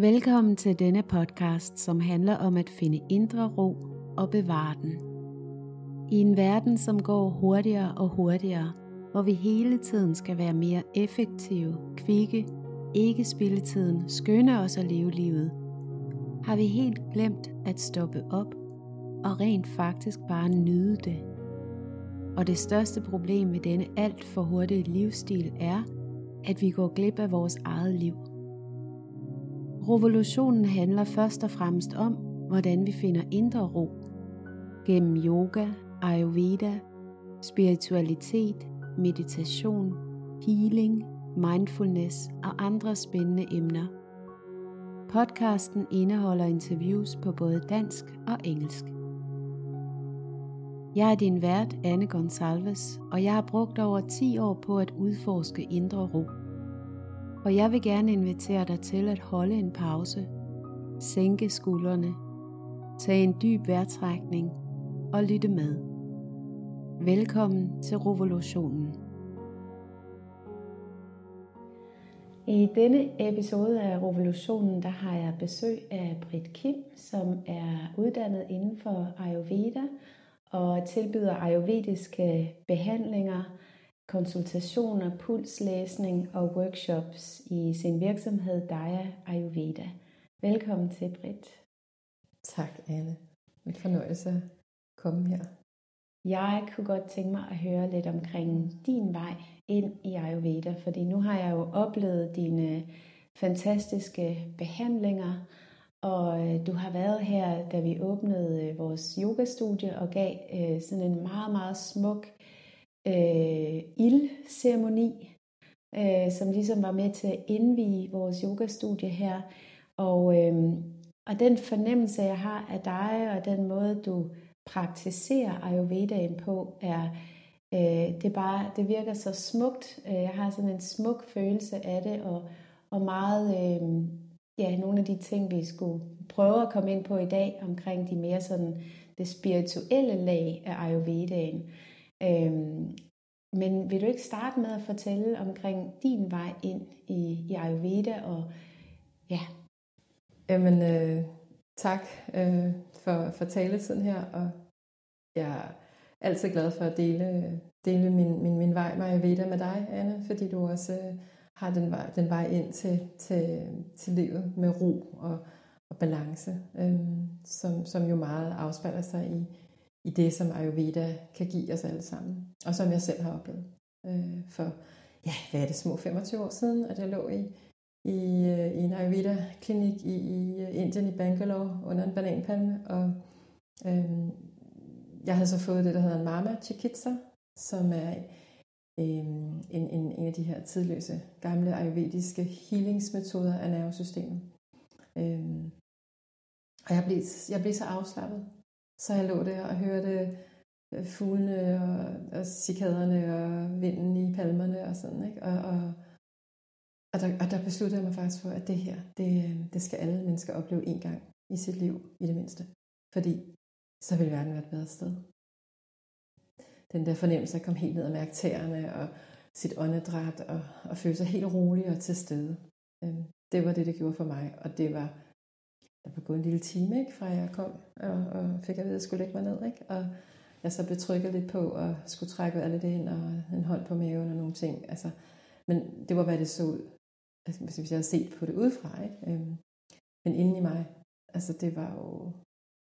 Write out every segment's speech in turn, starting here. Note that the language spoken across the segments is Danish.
Velkommen til denne podcast, som handler om at finde indre ro og bevare den. I en verden, som går hurtigere og hurtigere, hvor vi hele tiden skal være mere effektive, kvikke, ikke spille tiden, skynde os at leve livet, har vi helt glemt at stoppe op og rent faktisk bare nyde det. Og det største problem med denne alt for hurtige livsstil er, at vi går glip af vores eget liv. Revolutionen handler først og fremmest om, hvordan vi finder indre ro. Gennem yoga, ayurveda, spiritualitet, meditation, healing, mindfulness og andre spændende emner. Podcasten indeholder interviews på både dansk og engelsk. Jeg er din vært, Anne Gonsalves, og jeg har brugt over 10 år på at udforske indre ro. Og jeg vil gerne invitere dig til at holde en pause, sænke skuldrene, tage en dyb vejrtrækning og lytte med. Velkommen til revolutionen. I denne episode af Revolutionen, der har jeg besøg af Britt Kim, som er uddannet inden for Ayurveda og tilbyder ayurvediske behandlinger, konsultationer, pulslæsning og workshops i sin virksomhed Daya Ayurveda. Velkommen til, Britt. Tak, Anne. En fornøjelse at komme her. Jeg kunne godt tænke mig at høre lidt omkring din vej ind i Ayurveda, fordi nu har jeg jo oplevet dine fantastiske behandlinger, og øh, du har været her, da vi åbnede øh, vores yogastudie og gav øh, sådan en meget, meget smuk ildceremoni, øh, som ligesom var med til at indvige vores yogastudie her. Og, øh, og den fornemmelse, jeg har af dig, og den måde, du praktiserer Ayurvedaen på, er, øh, det, bare, det virker så smukt. Øh, jeg har sådan en smuk følelse af det, og, og meget, øh, ja, nogle af de ting, vi skulle prøve at komme ind på i dag, omkring de mere sådan, det spirituelle lag af Ayurvedaen. Øhm, men vil du ikke starte med at fortælle omkring din vej ind i, i Ayurveda og ja. Jamen øh, tak øh, for, for taletiden her, og jeg er altid glad for at dele, dele min, min, min vej med Ayurveda med dig, Anne, fordi du også øh, har den vej, den vej ind til, til, til livet med ro og, og balance, øh, som, som jo meget afspejler sig i, i det, som Ayurveda kan give os alle sammen, og som jeg selv har oplevet. Øh, for, ja, hvad er det, små 25 år siden, at jeg lå i, i, øh, i en Ayurveda-klinik i, i øh, Indien, i Bangalore, under en bananpalme, og øh, jeg havde så fået det, der hedder en Mama Chikitsa, som er øh, en, en, en af de her tidløse, gamle ayurvediske healingsmetoder af nervesystemet. Øh, og jeg blev, jeg blev så afslappet, så jeg lå der og hørte øh, fuglene og, og cikaderne og vinden i palmerne og sådan, ikke? Og, og, og, der, og der besluttede jeg mig faktisk for, at det her, det, øh, det skal alle mennesker opleve en gang i sit liv, i det mindste. Fordi så vil verden være et bedre sted. Den der fornemmelse at komme helt ned og mærke tæerne og sit åndedræt og, og føle sig helt rolig og til stede. Øhm, det var det, det gjorde for mig, og det var der var gået en lille time, ikke, fra jeg kom og, og fik at vide, at jeg skulle lægge mig ned. Ikke? Og jeg så betrykket lidt på og skulle trække alle det ind og en hånd på maven og nogle ting. Altså, men det var, hvad det så ud. Altså, hvis jeg havde set på det udefra. Ikke? Øhm, men inden i mig, altså det var jo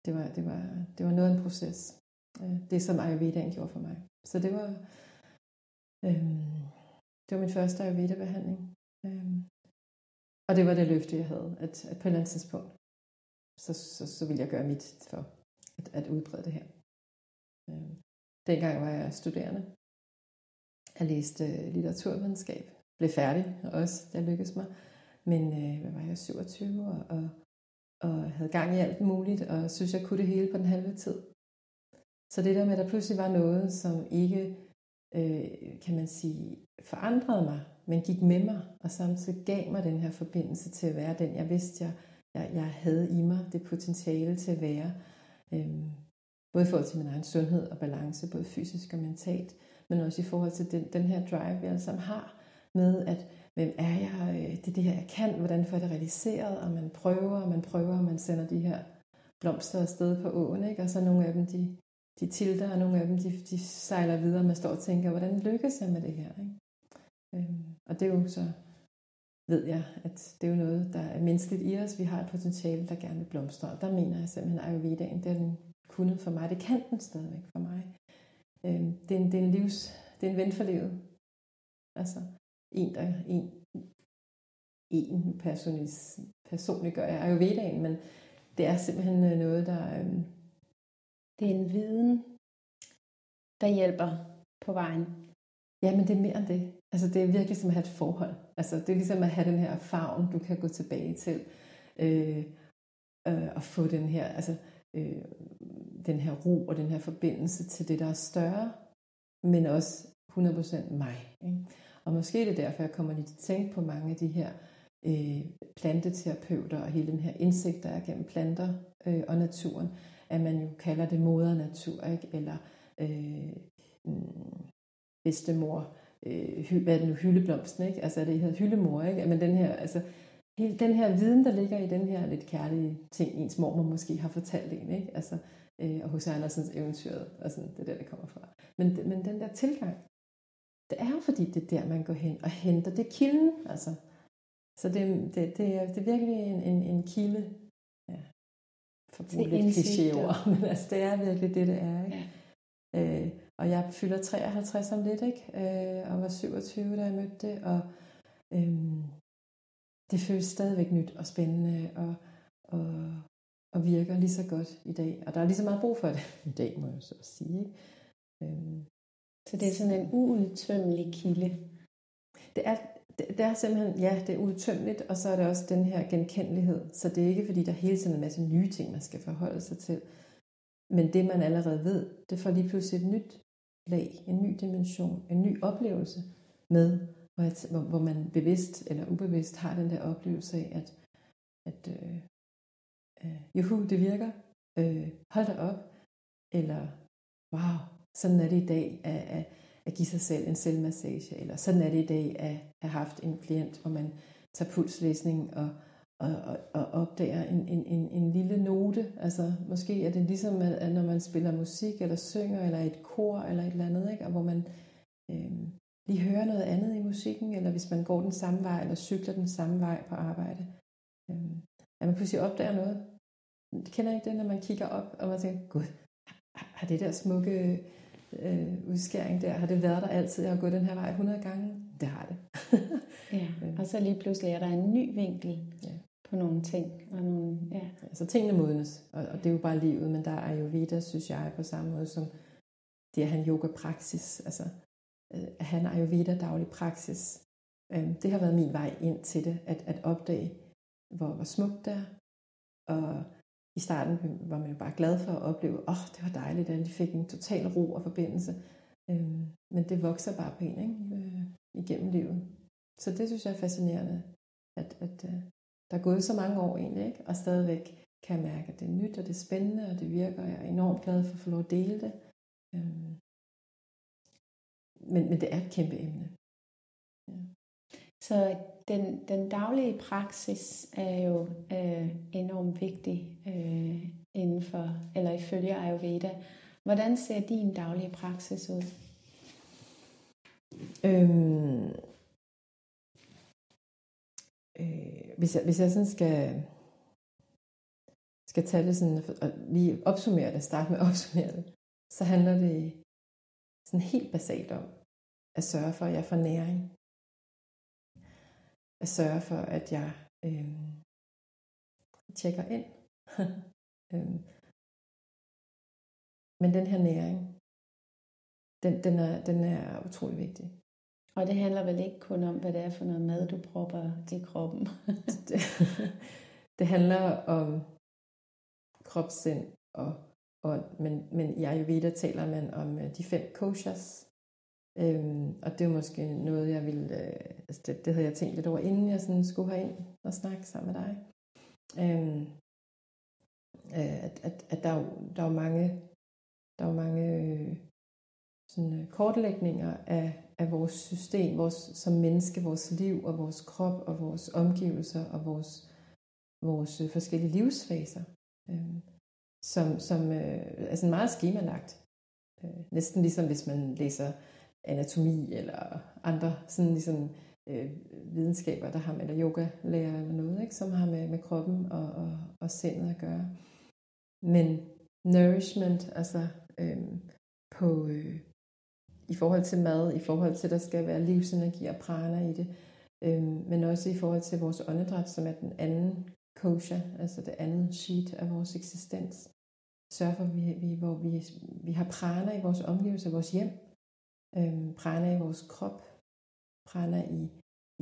det var, det var, det var noget af en proces. Øh, det, som Ayurvedaen gjorde for mig. Så det var, øhm, det var min første Ayurveda-behandling. Øhm, og det var det løfte, jeg havde, at, at på et eller andet tidspunkt, så, så, så vil jeg gøre mit for at, at udbrede det her. Øh, dengang var jeg studerende. Jeg læste øh, litteraturvidenskab. Blev færdig også, det lykkedes mig. Men øh, hvad var jeg, 27 og, og, og havde gang i alt muligt, og synes, jeg kunne det hele på den halve tid. Så det der med, at der pludselig var noget, som ikke, øh, kan man sige, forandrede mig, men gik med mig, og samtidig gav mig den her forbindelse til at være den, jeg vidste, jeg jeg, jeg havde i mig det potentiale til at være. Øhm, både i forhold til min egen sundhed og balance, både fysisk og mentalt, men også i forhold til den, den her drive, vi alle sammen har, med at hvem er jeg, øh, det er det her, jeg kan, hvordan får jeg det realiseret, og man prøver, og man prøver, og man sender de her blomster afsted på åen, ikke? og så nogle af dem, de, de tilter, og nogle af dem, de, de sejler videre, og man står og tænker, hvordan lykkes jeg med det her? Ikke? Øhm, og det er jo så, ved jeg, at det er jo noget, der er menneskeligt i os. Vi har et potentiale, der gerne vil blomstre, og der mener jeg simpelthen, at Ayurvedaen, det er den kunnet for mig. Det kan den stadigvæk for mig. Øhm, det, er en, det er en livs, det er en ven for livet. Altså, en, der, en, en personis, personligt gør jeg Ayurvedaen, men det er simpelthen øh, noget, der... Øhm, det er en viden, der hjælper på vejen. Ja, men det er mere end det. Altså, det er virkelig som at have et forhold. Altså, det er ligesom at have den her farven, du kan gå tilbage til. Øh, øh, og få den her, altså, øh, den her ro og den her forbindelse til det, der er større, men også 100% mig. Ikke? Og måske er det derfor, jeg kommer lige til at tænke på mange af de her øh, planteterapeuter og hele den her indsigt, der er gennem planter øh, og naturen, at man jo kalder det moder natur, ikke? eller øh, mm, bedstemor, øh, hvad er det nu, hyldeblomsten, ikke? Altså det hedder hyldemor, ikke? Men den her, altså, hele den her viden, der ligger i den her lidt kærlige ting, ens mormor måske har fortalt en, ikke? Altså, øh, og hos Andersens eventyr, og sådan, det er der, det kommer fra. Men, men den der tilgang, det er fordi, det er der, man går hen og henter. Det er kilden, altså. Så det, det, det, er, det er virkelig en, en, en kilde, ja, for at bruge lidt men altså, det er virkelig det, det er, ikke? Ja. Øh, og jeg fylder 53 om lidt, ikke? Øh, og var 27, da jeg mødte det, og øhm, det føles stadigvæk nyt og spændende, og, og, og virker lige så godt i dag. Og der er lige så meget brug for det i dag, må jeg så sige. Ikke? Øhm, så det er sådan en uudtømmelig kilde? Det er, det, det er simpelthen, ja, det er udtømmeligt, og så er det også den her genkendelighed. Så det er ikke, fordi der hele tiden er en masse nye ting, man skal forholde sig til. Men det, man allerede ved, det får lige pludselig et nyt lag, en ny dimension, en ny oplevelse med, hvor, hvor man bevidst eller ubevidst har den der oplevelse af, at, at øh, øh, juhu, det virker, øh, hold da op, eller wow, sådan er det i dag at, at, at give sig selv en selvmassage, eller sådan er det i dag at have haft en klient, hvor man tager pulslæsning og og, og, og opdager en, en, en, en lille note. Altså måske er det ligesom, at når man spiller musik, eller synger, eller et kor, eller et eller andet, ikke? og hvor man øh, lige hører noget andet i musikken, eller hvis man går den samme vej, eller cykler den samme vej på arbejde. Øh, at man pludselig opdager noget. Det kender ikke det, når man kigger op, og man tænker, gud, har det der smukke øh, udskæring der, har det været der altid? Jeg har gået den her vej 100 gange. Det har det. ja, og så lige pludselig er der en ny vinkel. Ja på nogle ting. Og nogle, ja. Altså tingene modnes, og, og det er jo bare livet, men der er jo Veda, synes jeg, på samme måde som det at have yoga-praksis, altså øh, han er jo Ayurveda daglig praksis. Øh, det har været min vej ind til det, at, at opdage, hvor, hvor smukt det er. Og i starten var man jo bare glad for at opleve, åh, oh, det var dejligt, at de fik en total ro og forbindelse. Øh, men det vokser bare på en, ikke? Øh, igennem livet. Så det synes jeg er fascinerende, at, at, øh, der er gået så mange år egentlig, ikke? og stadigvæk kan jeg mærke, at det er nyt, og det er spændende, og det virker, og jeg er enormt glad for at få lov at dele det. Øhm. Men, men det er et kæmpe emne. Ja. Så den, den daglige praksis er jo øh, enormt vigtig øh, inden for, eller ifølge Ayurveda. Hvordan ser din daglige praksis ud? Øhm, øh, hvis, jeg, hvis jeg sådan skal, skal tage det sådan, og lige opsummere det, starte med at opsummere det, så handler det sådan helt basalt om at sørge for, at jeg får næring. At sørge for, at jeg øh, tjekker ind. øh. Men den her næring, den, den, er, den er utrolig vigtig. Og det handler vel ikke kun om, hvad det er for noget mad, du propper i kroppen. det, det handler om kropssind og og ånd. Men, men i Ayurveda taler man om øh, de fem koshas. Øhm, og det er måske noget, jeg ville, Øh, altså det, det havde jeg tænkt lidt over, inden jeg sådan skulle ind og snakke sammen med dig. Øhm, øh, at, at, at der, der er jo mange, der er mange øh, sådan, øh, kortlægninger af af vores system, vores, som menneske, vores liv og vores krop og vores omgivelser og vores, vores øh, forskellige livsfaser, øh, som, som øh, er sådan meget skemalagt. Øh, næsten ligesom hvis man læser anatomi eller andre sådan ligesom øh, videnskaber, der har med, eller yoga-lærer eller noget, ikke, som har med, med kroppen og, og, og sindet at gøre. Men nourishment, altså øh, på, øh, i forhold til mad, i forhold til, at der skal være livsenergi og prana i det, øh, men også i forhold til vores åndedræt, som er den anden kosha, altså det andet sheet af vores eksistens. Sørg for, at vi, vi, hvor vi, vi har prana i vores omgivelser, vores hjem, øh, prana i vores krop, prana i,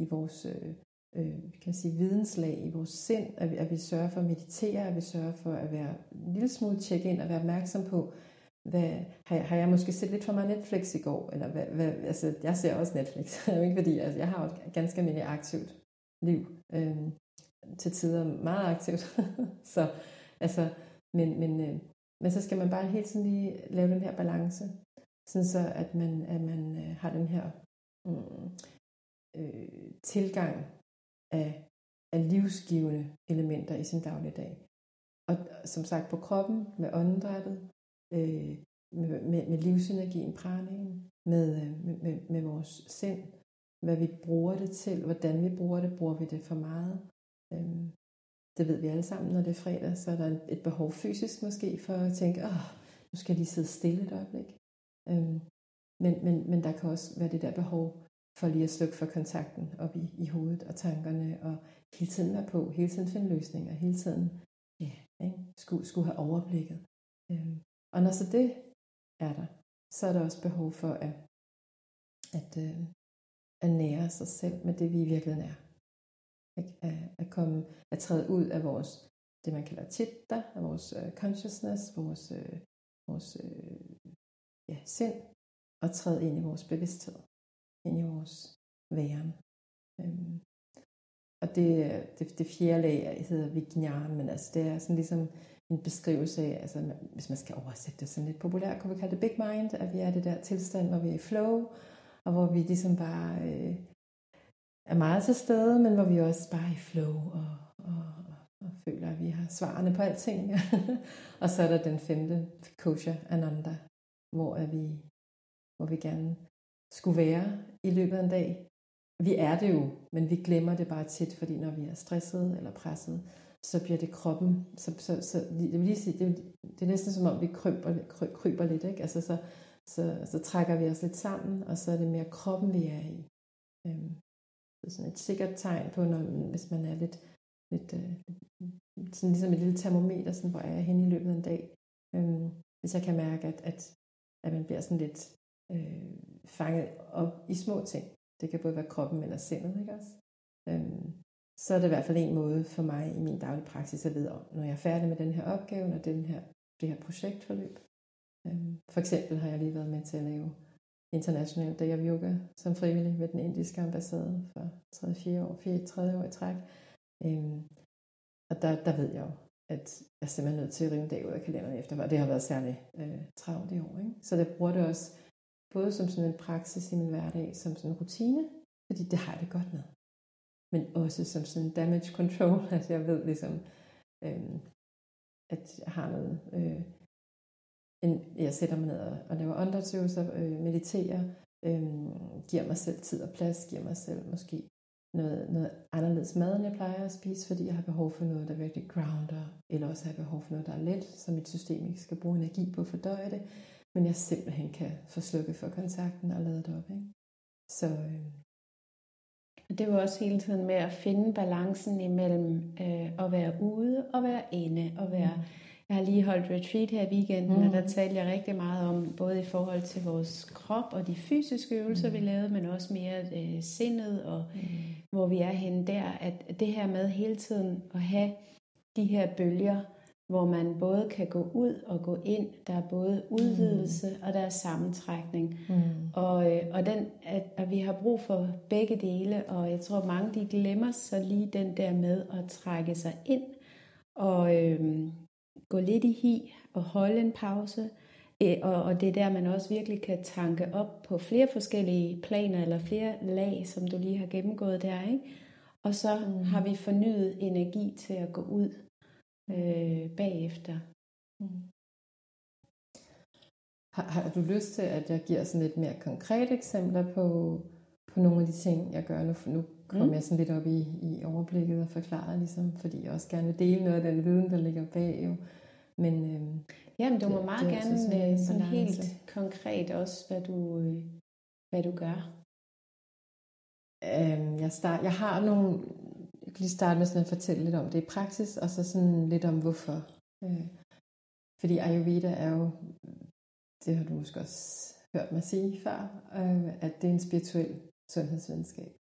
i vores øh, øh, kan sige, videnslag, i vores sind, at vi, at vi sørger for at meditere, at vi sørger for at være en lille smule tjekke ind og være opmærksom på, hvad, har, jeg, har jeg måske set lidt for meget Netflix i går? Eller hvad, hvad, altså, jeg ser også Netflix, ikke fordi altså, jeg har et ganske almindeligt aktivt liv. Øh, til tider meget aktivt. så, altså, men, men, øh, men så skal man bare helt sådan lige lave den her balance, sådan så at man, at man øh, har den her mm, øh, tilgang af, af livsgivende elementer i sin dagligdag. Og som sagt på kroppen, med åndedrættet, øh, med, med, med livsenergien, pranaen, med, øh, med, med, med vores sind, hvad vi bruger det til, hvordan vi bruger det, bruger vi det for meget. Øh, det ved vi alle sammen, når det er fredag, så er der et behov fysisk måske for at tænke, åh, nu skal jeg lige sidde stille et øjeblik. Øh, men, men, men der kan også være det der behov for lige at slukke for kontakten op i, i hovedet og tankerne, og hele tiden være på, hele tiden finde løsninger, hele tiden ja, ikke? Skulle, skulle have overblikket. Øhm, og når så det er der, så er der også behov for at, at, øh, at nære sig selv med det, vi i virkeligheden er. At, at, at, komme, at træde ud af vores, det man kalder chitta, af vores øh, consciousness, vores, øh, vores øh, ja, sind, og træde ind i vores bevidsthed ind i vores væren. Øhm, og det, øh, det, det fjerde lag hedder Vijnana, men altså det er sådan ligesom en beskrivelse af, altså hvis man skal oversætte det sådan lidt populært, kunne vi kalde det big mind, at vi er det der tilstand, hvor vi er i flow, og hvor vi ligesom bare øh, er meget til stede, men hvor vi også bare er i flow og, og, og, og føler, at vi har svarene på alting. og så er der den femte, Kosha Ananda, hvor er vi, hvor vi gerne skulle være i løbet af en dag. Vi er det jo, men vi glemmer det bare tit, fordi når vi er stresset eller presset, så bliver det kroppen, så, så, så det, vil lige sige, det, det er næsten som om vi kryber, kryber, kryber lidt, ikke? Altså så, så, så trækker vi os lidt sammen, og så er det mere kroppen, vi er i. Øhm, det er sådan et sikkert tegn på, når, hvis man er lidt, lidt øh, sådan ligesom et lille termometer, sådan, hvor er jeg henne i løbet af en dag. Øhm, hvis jeg kan mærke, at, at, at man bliver sådan lidt øh, fanget op i små ting. Det kan både være kroppen eller sindet, ikke også? Øhm, så er det i hvert fald en måde for mig i min daglige praksis at vide om, når jeg er færdig med den her opgave, og den her, det her projektforløb. Øhm, for eksempel har jeg lige været med til at lave International Day of Yoga som frivillig ved den indiske ambassade for 3-4 år, 4 år i træk. Øhm, og der, der ved jeg jo, at jeg er simpelthen nødt til at rive en dag ud af kalenderen efter, og det har været særlig øh, travlt i år. Ikke? Så der bruger det også både som sådan en praksis i min hverdag, som sådan en rutine, fordi det har jeg det godt med. Men også som sådan damage control, Altså jeg ved ligesom, øh, at jeg har noget, øh, en, jeg sætter mig ned og, og laver åndedrætsøvelser, øh, mediterer, øh, giver mig selv tid og plads, giver mig selv måske noget, noget anderledes mad, end jeg plejer at spise, fordi jeg har behov for noget, der virkelig grounder, eller også har jeg behov for noget, der er let, så mit system ikke skal bruge energi på at fordøje det men jeg simpelthen kan få slukket for kontakten og lade det op. Ikke? Så, øh. Det var også hele tiden med at finde balancen imellem øh, at være ude og være inde og være mm. Jeg har lige holdt retreat her i weekenden, mm. og der talte jeg rigtig meget om, både i forhold til vores krop og de fysiske øvelser, mm. vi lavede, men også mere øh, sindet, og mm. hvor vi er henne der, at det her med hele tiden at have de her bølger, hvor man både kan gå ud og gå ind. Der er både udvidelse mm. og der er sammentrækning. Mm. Og, øh, og, den, at, at vi har brug for begge dele, og jeg tror mange de glemmer så lige den der med at trække sig ind og øh, gå lidt i hi og holde en pause. Øh, og, og det er der, man også virkelig kan tanke op på flere forskellige planer eller flere lag, som du lige har gennemgået der. Ikke? Og så mm. har vi fornyet energi til at gå ud øh, bagefter. Mm. Har, har du lyst til, at jeg giver sådan lidt mere konkrete eksempler på, på nogle af de ting, jeg gør nu? Nu kommer mm. jeg sådan lidt op i, i overblikket og forklarer, ligesom, fordi jeg også gerne vil dele noget af den viden, der ligger bag. Jo. Men, øhm, Jamen, du må meget det gerne sådan, sådan helt konkret også, hvad du, øh, hvad du gør. Øhm, jeg, start, jeg har nogle, kan lige starte med sådan at fortælle lidt om det i praksis, og så sådan lidt om hvorfor. Øh, fordi Ayurveda er jo, det har du måske også hørt mig sige før, øh, at det er en spirituel sundhedsvidenskab.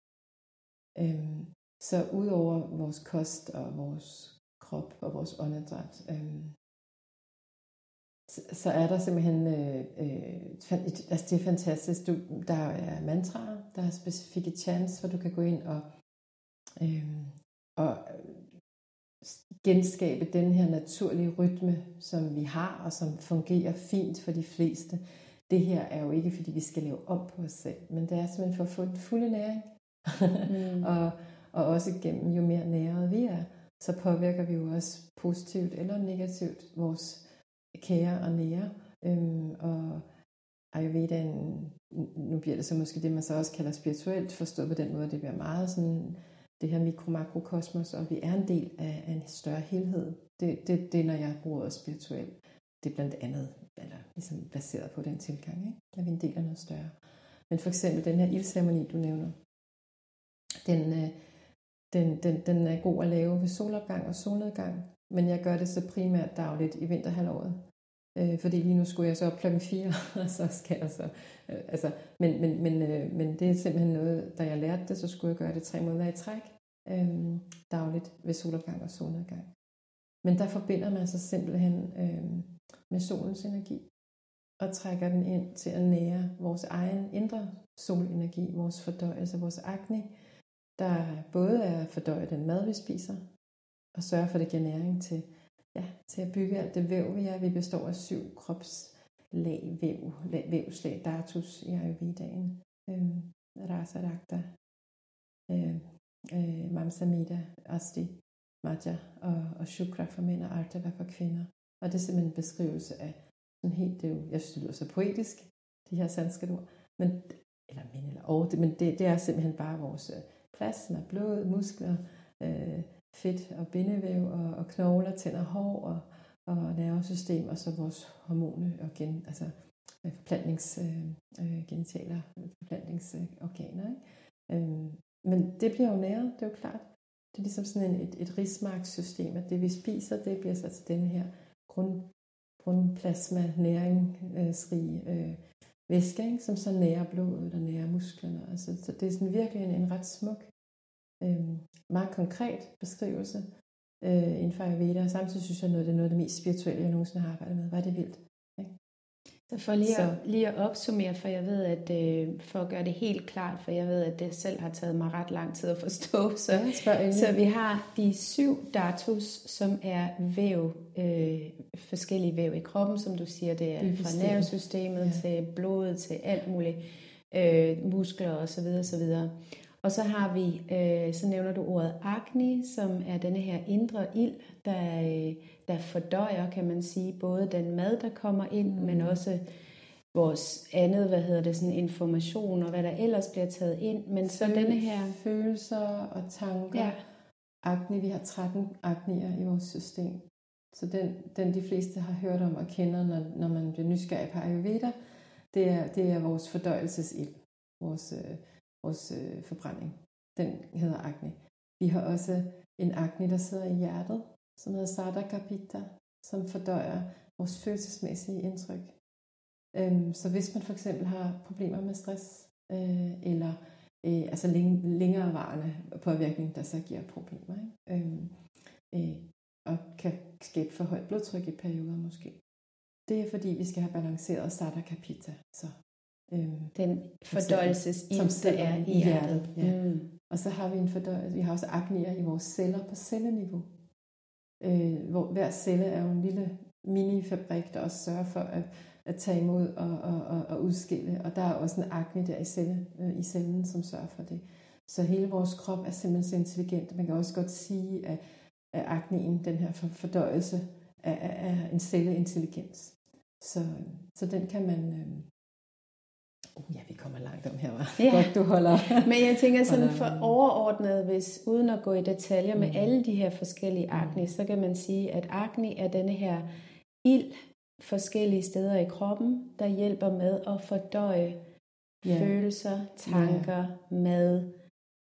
Øh, så udover vores kost og vores krop og vores åndedræt, øh, så, så er der simpelthen, øh, øh, altså det er fantastisk, du, der er mantraer, der er specifikke chants, hvor du kan gå ind og, øh, og genskabe den her naturlige rytme, som vi har, og som fungerer fint for de fleste. Det her er jo ikke, fordi vi skal leve op på os selv, men det er simpelthen for at få den fulde næring. mm. og, og også gennem, jo mere næret vi er, så påvirker vi jo også positivt eller negativt vores kære og nære. Øhm, og Ayurvedaen, nu bliver det så måske det, man så også kalder spirituelt, forstået på den måde, det bliver meget sådan det her mikro-makrokosmos, og vi er en del af, af en større helhed. Det, det, det, når jeg bruger ordet spirituelt, det er blandt andet, eller ligesom baseret på den tilgang, ikke? at vi er en del af noget større. Men for eksempel den her ildceremoni, du nævner, den, øh, den, den, den er god at lave ved solopgang og solnedgang, men jeg gør det så primært dagligt i vinterhalvåret. Øh, fordi lige nu skulle jeg så op klokken 4, og så skal jeg så... Øh, altså, men, men, men, øh, men det er simpelthen noget, da jeg lærte det, så skulle jeg gøre det tre måneder i træk øh, dagligt ved solopgang og solnedgang. Men der forbinder man sig simpelthen øh, med solens energi og trækker den ind til at nære vores egen indre solenergi, vores fordøjelse, vores akne, der både er fordøjet den mad, vi spiser, og sørge for, at det giver næring til, ja, til at bygge alt det væv, vi er. Vi består af syv kropslag væv, vævslag, datus i Ayurvedaen. Øh, Rasa Rakta, øhm, øh, øh, Mamsamida, Asti, Maja og, og Shukra for mænd og Artava for kvinder. Og det er simpelthen en beskrivelse af sådan helt, det er jo, jeg synes, det lyder så poetisk, de her sanskrit ord, men, eller men, eller over, det, men det, det er simpelthen bare vores øh, plasma, blod, muskler, øh, fedt og bindevæv og, og knogler, tænder, hår og, og nervesystem, og så vores hormone og gen, altså øh, forplantnings, forplantningsgenitaler, øh, øh forplantningsorganer. Ikke? Øhm, men det bliver jo næret, det er jo klart. Det er ligesom sådan en, et, et rismarkssystem, at det vi spiser, det bliver så til den her grund, grundplasma, næringsrig øh, væske, ikke? som så nærer blodet og nærer musklerne. Altså, så det er sådan virkelig en, en ret smuk øh, meget konkret beskrivelse øh, inden for Ayurveda, og samtidig synes jeg, at det er noget af det mest spirituelle, jeg nogensinde har arbejdet med. Hvad er det vildt? Ikke? Så for lige, så. At, lige at opsummere, for jeg ved, at øh, for at gøre det helt klart, for jeg ved, at det selv har taget mig ret lang tid at forstå, så, ja, så vi har de syv datus, som er væv, øh, forskellige væv i kroppen, som du siger, det er fra nervesystemet ja. til blodet, til alt muligt, øh, muskler osv. osv. Og så har vi, øh, så nævner du ordet agni, som er denne her indre ild, der, øh, der fordøjer, kan man sige, både den mad, der kommer ind, mm. men også vores andet, hvad hedder det, sådan information og hvad der ellers bliver taget ind. Men så denne her... Følelser og tanker. Ja. Agni, vi har 13 agnier i vores system. Så den, den de fleste har hørt om og kender, når, når man bliver nysgerrig på Ayurveda, det er, det er vores fordøjelsesild. Vores, øh, vores øh, forbrænding. Den hedder akne. Vi har også en akne, der sidder i hjertet, som hedder Sada Kapita, som fordøjer vores følelsesmæssige indtryk. Øhm, så hvis man for eksempel har problemer med stress, øh, eller øh, altså læng- længerevarende påvirkning, der så giver problemer, ikke? Øhm, øh, og kan skabe for højt blodtryk i perioder måske. Det er fordi, vi skal have balanceret Sada Kapita, så Øhm, den fordøjelsesil, som der er i hjertet. hjertet ja. mm. Og så har vi en fordøjelse, vi har også aknier i vores celler på celleniveau. Øh, hvor hver celle er jo en lille minifabrik, der også sørger for, at at tage imod og, og, og, og udskille. Og der er også en akne der i, celle, øh, i cellen, som sørger for det. Så hele vores krop er simpelthen så intelligent. Man kan også godt sige, at, at akneen, den her fordøjelse, er, er en celleintelligens. Så, så den kan man... Øh, Uh, ja, vi kommer langt om her, var. Ja. Godt, du holder. Men jeg tænker sådan for overordnet, hvis uden at gå i detaljer med mm. alle de her forskellige akne, så kan man sige, at akne er denne her ild forskellige steder i kroppen, der hjælper med at fordøje ja. følelser, tanker, ja. mad,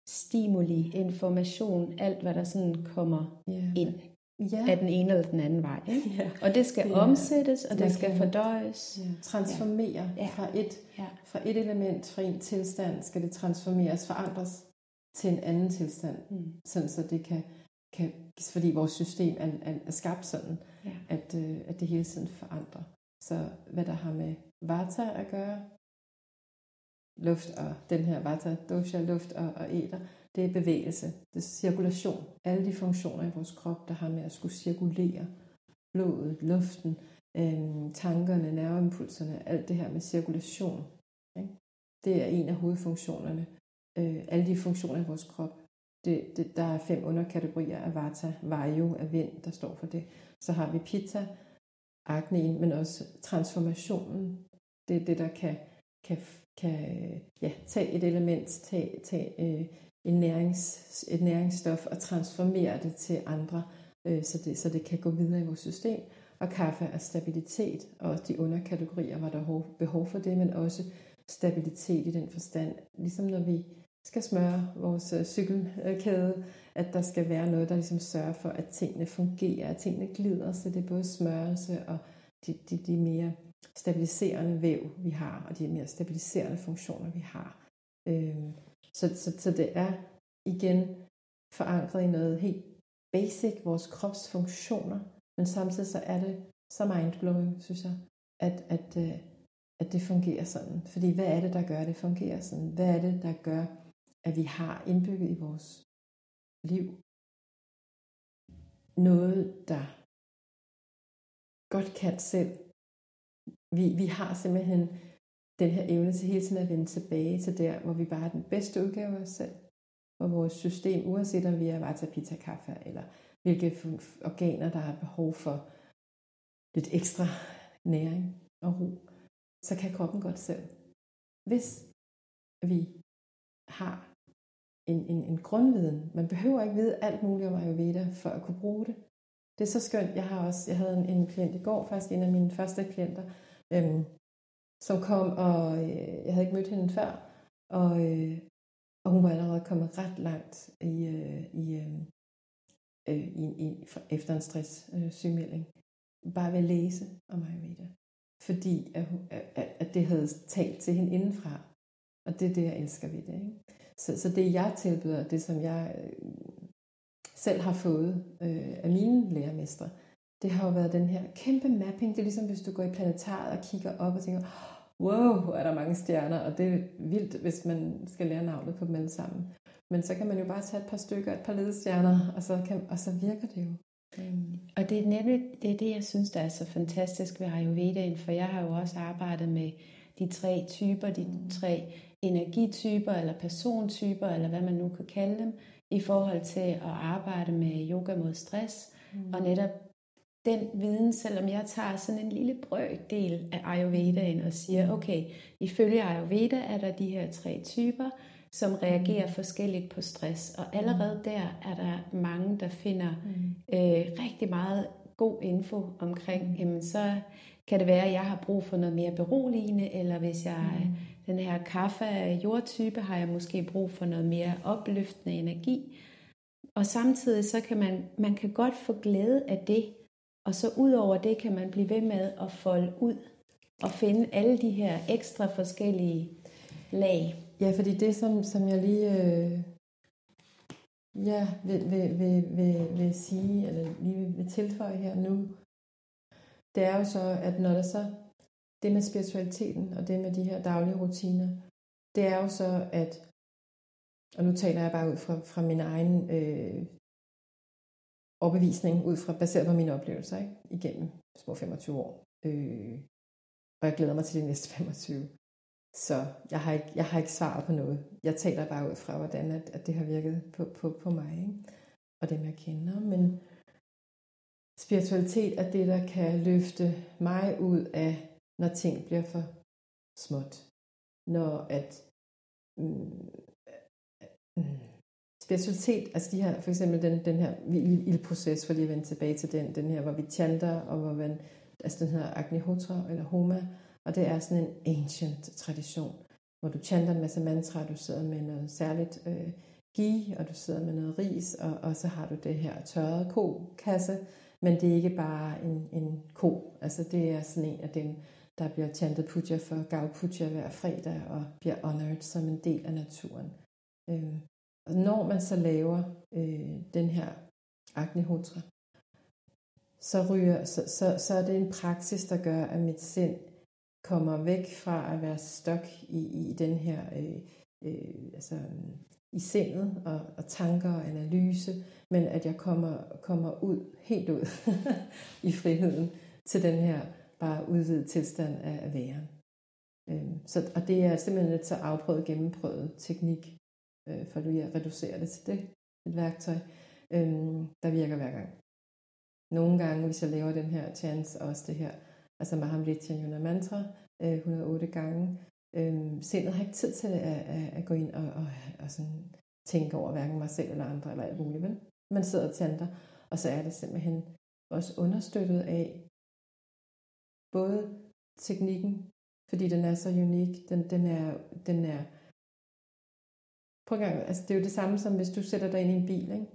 stimuli, information, alt hvad der sådan kommer ja. ind ja. af den ene eller den anden vej. Ikke? Ja. Og det skal det omsættes, og det skal kan, fordøjes. Ja. Transformere ja. Fra, et, ja. fra et element, fra en tilstand, skal det transformeres, forandres til en anden tilstand, mm. sådan så det kan, kan fordi vores system er, er, er skabt sådan, ja. at, øh, at det hele tiden forandrer. Så hvad der har med vata at gøre, luft og den her vata, dosha, luft og, og æder, det er bevægelse, det er cirkulation. Alle de funktioner i vores krop, der har med at skulle cirkulere blodet, luften, øh, tankerne, nerveimpulserne, alt det her med cirkulation. Ikke? Det er en af hovedfunktionerne. Øh, alle de funktioner i vores krop. Det, det, der er fem underkategorier af vata, vayu af vind, der står for det. Så har vi pitta, akneen, men også transformationen. Det er det, der kan, kan, kan ja, tage et element, tage, tage øh, en nærings, et næringsstof og transformere det til andre, øh, så, det, så det kan gå videre i vores system. Og kaffe er stabilitet, og de underkategorier var der behov for det, men også stabilitet i den forstand. Ligesom når vi skal smøre vores øh, cykelkæde, at der skal være noget, der ligesom sørger for, at tingene fungerer, at tingene glider, så det er både smørelse og de, de, de mere stabiliserende væv, vi har, og de mere stabiliserende funktioner, vi har. Øh, så, så, så det er igen forankret i noget helt basic, vores kropsfunktioner, men samtidig så er det så mindblowing, synes jeg, at, at, øh, at det fungerer sådan. Fordi hvad er det, der gør, at det fungerer sådan? Hvad er det, der gør, at vi har indbygget i vores liv noget, der godt kan selv. Vi, vi har simpelthen den her evne til hele tiden at vende tilbage til der, hvor vi bare er den bedste udgave af os selv. Hvor vores system, uanset om vi er vata pita kaffe, eller hvilke organer, der har behov for lidt ekstra næring og ro, så kan kroppen godt selv. Hvis vi har en, en, en grundviden. Man behøver ikke vide alt muligt om Ayurveda for at kunne bruge det. Det er så skønt. Jeg har også, jeg havde en, en klient i går, faktisk en af mine første klienter, øhm, som kom, og øh, jeg havde ikke mødt hende før, og, øh, og hun var allerede kommet ret langt i, øh, i, øh, øh i, i, efter en stress øh, sygemelding. Bare ved at læse om Ayurveda. Fordi at, at, at det havde talt til hende indenfra. Og det er det, jeg elsker ved det. Ikke? Så, så det, jeg tilbyder, det som jeg øh, selv har fået øh, af mine lærermestre, det har jo været den her kæmpe mapping. Det er ligesom, hvis du går i planetariet og kigger op og tænker, wow, er der mange stjerner, og det er vildt, hvis man skal lære navnet på dem alle sammen. Men så kan man jo bare tage et par stykker, et par ledestjerner, og så, kan, og så virker det jo. Mm. Og det er nemlig det, er det, jeg synes, der er så fantastisk ved Ayurvedaen, for jeg har jo også arbejdet med de tre typer, de tre energityper eller persontyper, eller hvad man nu kan kalde dem, i forhold til at arbejde med yoga mod stress, mm. og netop den viden, selvom jeg tager sådan en lille brøkdel af Ayurvedaen og siger, mm. okay, ifølge Ayurveda er der de her tre typer, som reagerer mm. forskelligt på stress. Og allerede mm. der er der mange, der finder øh, rigtig meget god info omkring, jamen så kan det være, at jeg har brug for noget mere beroligende, eller hvis jeg mm. den her kaffe jordtype, har jeg måske brug for noget mere opløftende energi. Og samtidig så kan man, man kan godt få glæde af det, og så ud over det kan man blive ved med at folde ud og finde alle de her ekstra forskellige lag. Ja, fordi det, som, som jeg lige øh, ja, vil, vil, vil, vil, vil sige, eller lige vil tilføje her nu, det er jo så, at når der så, det med spiritualiteten og det med de her daglige rutiner, det er jo så, at, og nu taler jeg bare ud fra, fra min egen øh, overbevisning ud fra, baseret på mine oplevelser ikke? igennem små 25 år. Øh, Og jeg glæder mig til de næste 25. Så jeg har ikke, jeg har ikke svaret på noget. Jeg taler bare ud fra, hvordan at, at det har virket på, på, på mig, ikke? og dem jeg kender. Men spiritualitet er det, der kan løfte mig ud af, når ting bliver for småt. Når at mm, mm, specialitet, altså de her, for eksempel den, den her ildproces, for lige at vende tilbage til den, den her, hvor vi chanter, og hvor man, altså den her Agnihotra, eller Homa, og det er sådan en ancient tradition, hvor du chanter en masse mantra, du sidder med noget særligt øh, gi, og du sidder med noget ris, og, og så har du det her tørrede ko-kasse, men det er ikke bare en, en ko, altså det er sådan en af dem, der bliver chantet puja for Gav Puja hver fredag, og bliver honored som en del af naturen. Øh, og når man så laver øh, den her Agnihotra, så, ryger, så, så, så er det en praksis, der gør, at mit sind kommer væk fra at være stok i, i den her, øh, øh, altså i sindet og, og tanker og analyse, men at jeg kommer, kommer ud, helt ud i friheden til den her bare udvidet tilstand af, af væren. Øh, så, og det er simpelthen et så afprøvet, gennemprøvet teknik, øh, for at reducere det til det, et værktøj, øh, der virker hver gang. Nogle gange, hvis jeg laver den her chance, også det her, altså Mahamrita Yuna Mantra, øh, 108 gange, øh, sindet har ikke tid til at, at, at gå ind og, og, og sådan tænke over hverken mig selv eller andre eller alt muligt, men man sidder og tænder, og så er det simpelthen også understøttet af både teknikken, fordi den er så unik, den, den er, den er prøv gang, altså det er jo det samme som hvis du sætter dig ind i en bil, ikke?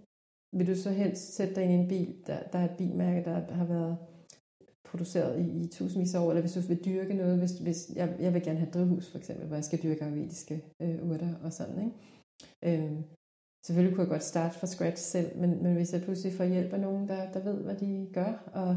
Vil du så helst sætte dig ind i en bil, der, der er et bilmærke, der har været produceret i, i tusindvis af år, eller hvis du vil dyrke noget, hvis, hvis jeg, jeg vil gerne have et drivhus for eksempel, hvor jeg skal dyrke ayurvediske øh, urter og sådan, ikke? Øhm, selvfølgelig kunne jeg godt starte fra scratch selv, men, men hvis jeg pludselig får hjælp af nogen, der, der ved, hvad de gør, og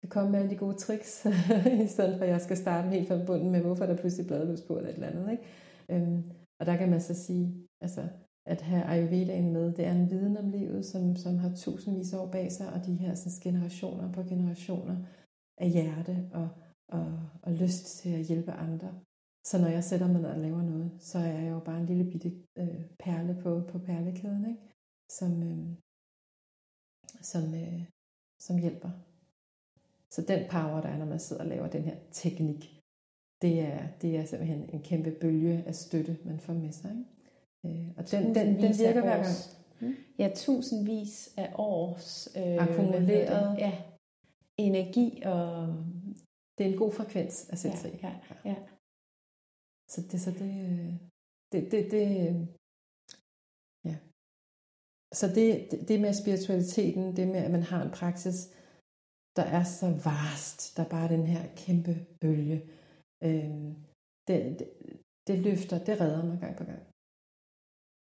kan komme med alle de gode tricks, i stedet for at jeg skal starte helt fra bunden med, hvorfor der pludselig bladløs på eller et eller andet, ikke? Øhm, og der kan man så sige, altså, at have Ayurvedaen med, det er en viden om livet, som, som har tusindvis af år bag sig, og de her sådan, generationer på generationer af hjerte og, og, og lyst til at hjælpe andre. Så når jeg sætter mig ned og laver noget, så er jeg jo bare en lille bitte øh, perle på, på perlekæden, ikke? Som, øh, som, øh, som hjælper. Så den power, der er, når man sidder og laver den her teknik, det er, det er simpelthen en kæmpe bølge af støtte, man får med sig. Ikke? Øh, og den, den, den virker hver gang. Hmm? Ja, tusindvis af års øh, akkumuleret ja, energi og... Det er en god frekvens at sætte ja, sig i. Ja, ja. Så det, så det, det, det, det ja. Så det, det med spiritualiteten, det med, at man har en praksis, der er så vast, der er bare den her kæmpe bølge, øh, det, det, det løfter, det redder mig gang på gang.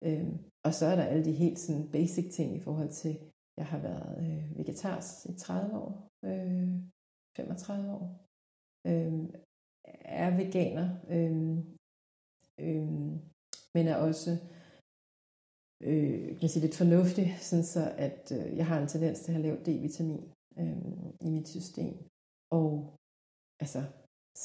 Øh, og så er der alle de helt sådan basic ting i forhold til, jeg har været øh, vegetars i 30 år, øh, 35 år, øh, er veganer, øh, øh, men er også øh, kan sige, lidt fornuftig, sådan så at øh, jeg har en tendens til at have lavt D-vitamin øh, i mit system. Og altså,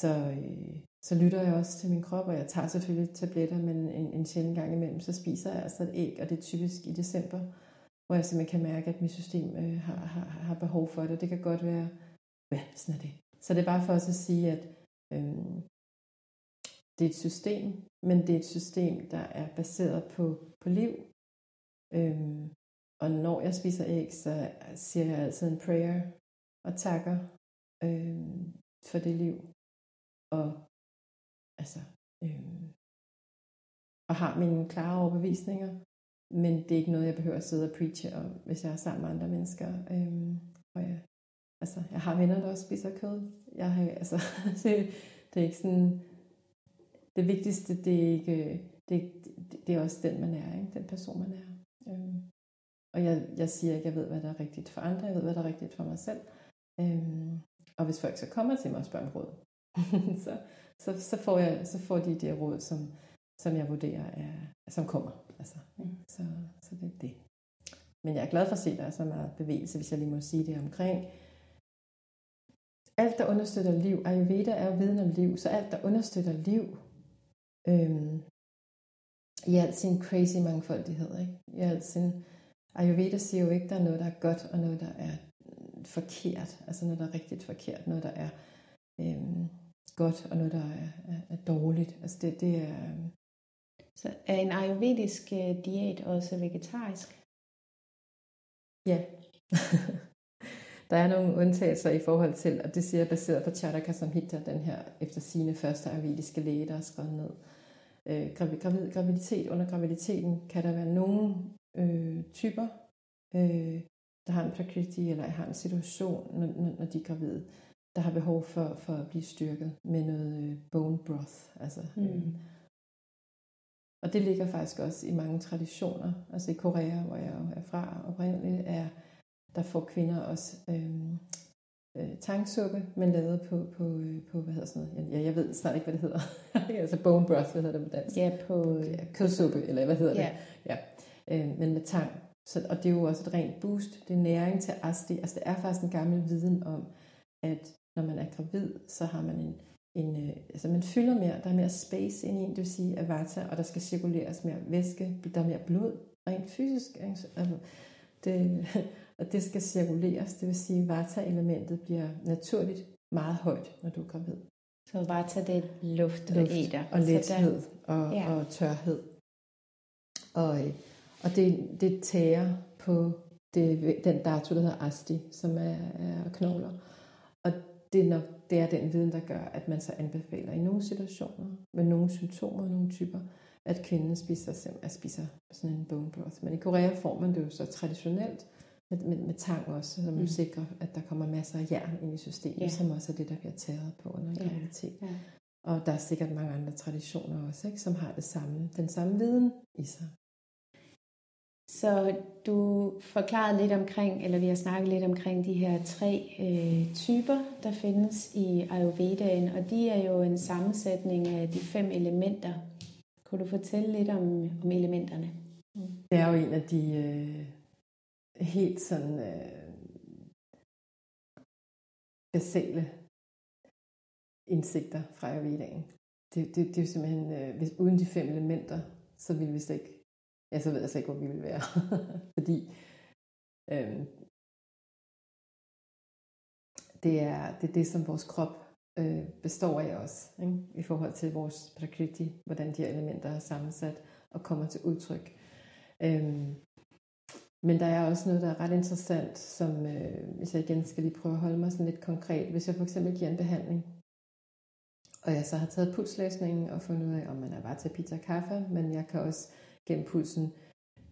så, øh, så lytter jeg også til min krop, og jeg tager selvfølgelig tabletter, men en, en sjældent gang imellem, så spiser jeg altså et æg, og det er typisk i december, hvor jeg simpelthen kan mærke, at mit system øh, har, har, har behov for det. Det kan godt være, ja, sådan er det. Så det er bare for os at sige, at øh, det er et system, men det er et system, der er baseret på, på liv. Øh, og når jeg spiser æg, så siger jeg altid en prayer og takker øh, for det liv. Og altså, øh, og har mine klare overbevisninger, men det er ikke noget, jeg behøver at sidde og preache om, hvis jeg er sammen med andre mennesker. Øh, og jeg, altså, jeg har venner, der også spiser kød. Jeg har, altså, det, det er ikke sådan... Det vigtigste, det er ikke... Det, det, det er også den, man er, ikke? den person, man er. Øh, og jeg, jeg siger ikke, jeg ved, hvad der er rigtigt for andre. Jeg ved, hvad der er rigtigt for mig selv. Øhm, og hvis folk så kommer til mig og spørger om råd, så, så, så, får jeg, så får de det råd, som, som jeg vurderer, er, som kommer. Altså, ikke? Så, så det er det. Men jeg er glad for at se, at der er så meget bevægelse, hvis jeg lige må sige det omkring alt, der understøtter liv, Ayurveda er jo viden om liv, så alt, der understøtter liv, øhm, i al sin crazy mangfoldighed, ikke? i al sin, Ayurveda siger jo ikke, der er noget, der er godt, og noget, der er forkert, altså noget, der er rigtigt forkert, noget, der er øhm, godt, og noget, der er, er, er dårligt. Altså det, det er... Øhm, så er en ayurvedisk øh, diæt også vegetarisk? Ja. der er nogle undtagelser i forhold til, og det siger jeg baseret på Charaka Samhita, den her efter sine første ayurvediske læge, der har skrevet ned. Øh, gravid, graviditet, under graviditeten kan der være nogle øh, typer, øh, der har en prakriti eller har en situation, når, når de er gravide, der har behov for, for at blive styrket med noget øh, bone broth. Altså, mm. øh, og det ligger faktisk også i mange traditioner. Altså i Korea, hvor jeg er fra oprindeligt, er, der får kvinder også øh, øh, tangsuppe, men lavet på, på, øh, på, hvad hedder sådan noget? Ja, jeg ved snart ikke, hvad det hedder. altså bone broth, hvad hedder det på dansk? Ja, på... Ja, kødsuppe, eller hvad hedder ja. det? Ja. Øh, men med tang. Så, og det er jo også et rent boost. Det er næring til asti. Altså det er faktisk en gammel viden om, at når man er gravid, så har man en, en øh, altså man fylder mere, der er mere space ind i en, det vil sige at vata, og der skal cirkuleres mere væske, der er mere blod, rent fysisk. Altså, det, og det skal cirkuleres, det vil sige at vata-elementet bliver naturligt meget højt, når du er gravid. Så vata det er luft, luft og æder. Og lethed og, ja. og tørhed. Og, øh, og det, det tærer på det, den dato, der hedder asti, som er, er knogler. Og det er, nok, det er den viden, der gør, at man så anbefaler i nogle situationer, med nogle symptomer, nogle typer, at kvinden spiser, at spiser sådan en bone broth. Men i Korea får man det jo så traditionelt med, med, med tang også, så man mm. sikrer, at der kommer masser af jern ind i systemet, ja. som også er det, der bliver taget på under graviditet. Ja. Og der er sikkert mange andre traditioner også, ikke, som har det samme, den samme viden i sig. Så du forklarede lidt omkring, eller vi har snakket lidt omkring de her tre øh, typer, der findes i Ayurvedaen, og de er jo en sammensætning af de fem elementer. Kunne du fortælle lidt om, om elementerne? Mm. Det er jo en af de øh, helt sådan øh, basale indsigter fra Ayurvedaen. Det, det, det er jo simpelthen, øh, hvis, uden de fem elementer, så ville vi slet ikke ja, så ved jeg så ikke, hvor vi vil være. Fordi øhm, det, er, det er det, som vores krop øh, består af os, ikke? i forhold til vores prakriti, hvordan de her elementer er sammensat og kommer til udtryk. Øhm, men der er også noget, der er ret interessant, som øh, hvis jeg igen skal lige prøve at holde mig sådan lidt konkret. Hvis jeg for eksempel giver en behandling, og jeg så har taget pulslæsningen og fundet ud af, om man er bare til pizza kaffe, men jeg kan også gennem pulsen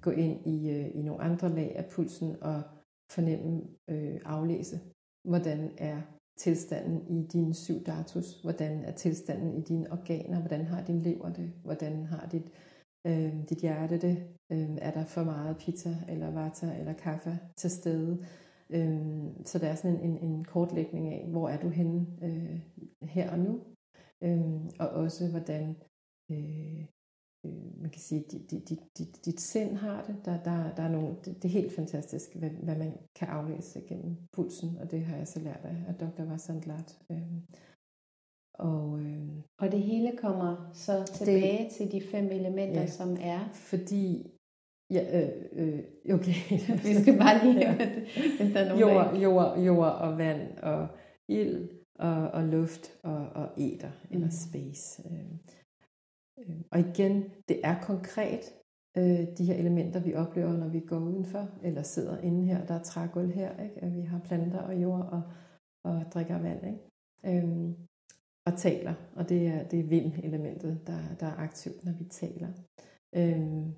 gå ind i, øh, i nogle andre lag af pulsen og fornemme, øh, aflæse, hvordan er tilstanden i din syv datus, hvordan er tilstanden i dine organer, hvordan har din lever det, hvordan har dit, øh, dit hjerte det, øh, er der for meget pizza eller vata eller kaffe til stede, øh, så der er sådan en, en, en kortlægning af, hvor er du henne øh, her og nu, øh, og også hvordan øh, øh, man kan sige, dit, dit, dit, dit, dit sind har det. Der, der, der er nogle, det, det er helt fantastisk, hvad, hvad man kan aflæse gennem pulsen, og det har jeg så lært af, af Dr. Vasantlat. Øh, og, øh, og det hele kommer så tilbage det, til de fem elementer, ja, som er? Fordi Ja, øh, øh, okay. Vi skal bare lige høre det, hvis der er nogen jord, jord, jord og vand og ild og, og luft og, og æder, mm. eller space. Øh. Øh, og igen, det er konkret, øh, de her elementer, vi oplever, når vi går udenfor, eller sidder inde her, der er trægulv her, ikke? at vi har planter og jord og, og drikker vand, ikke? Øhm, og taler, og det er, det er vind-elementet, der, der er aktivt, når vi taler. Øhm,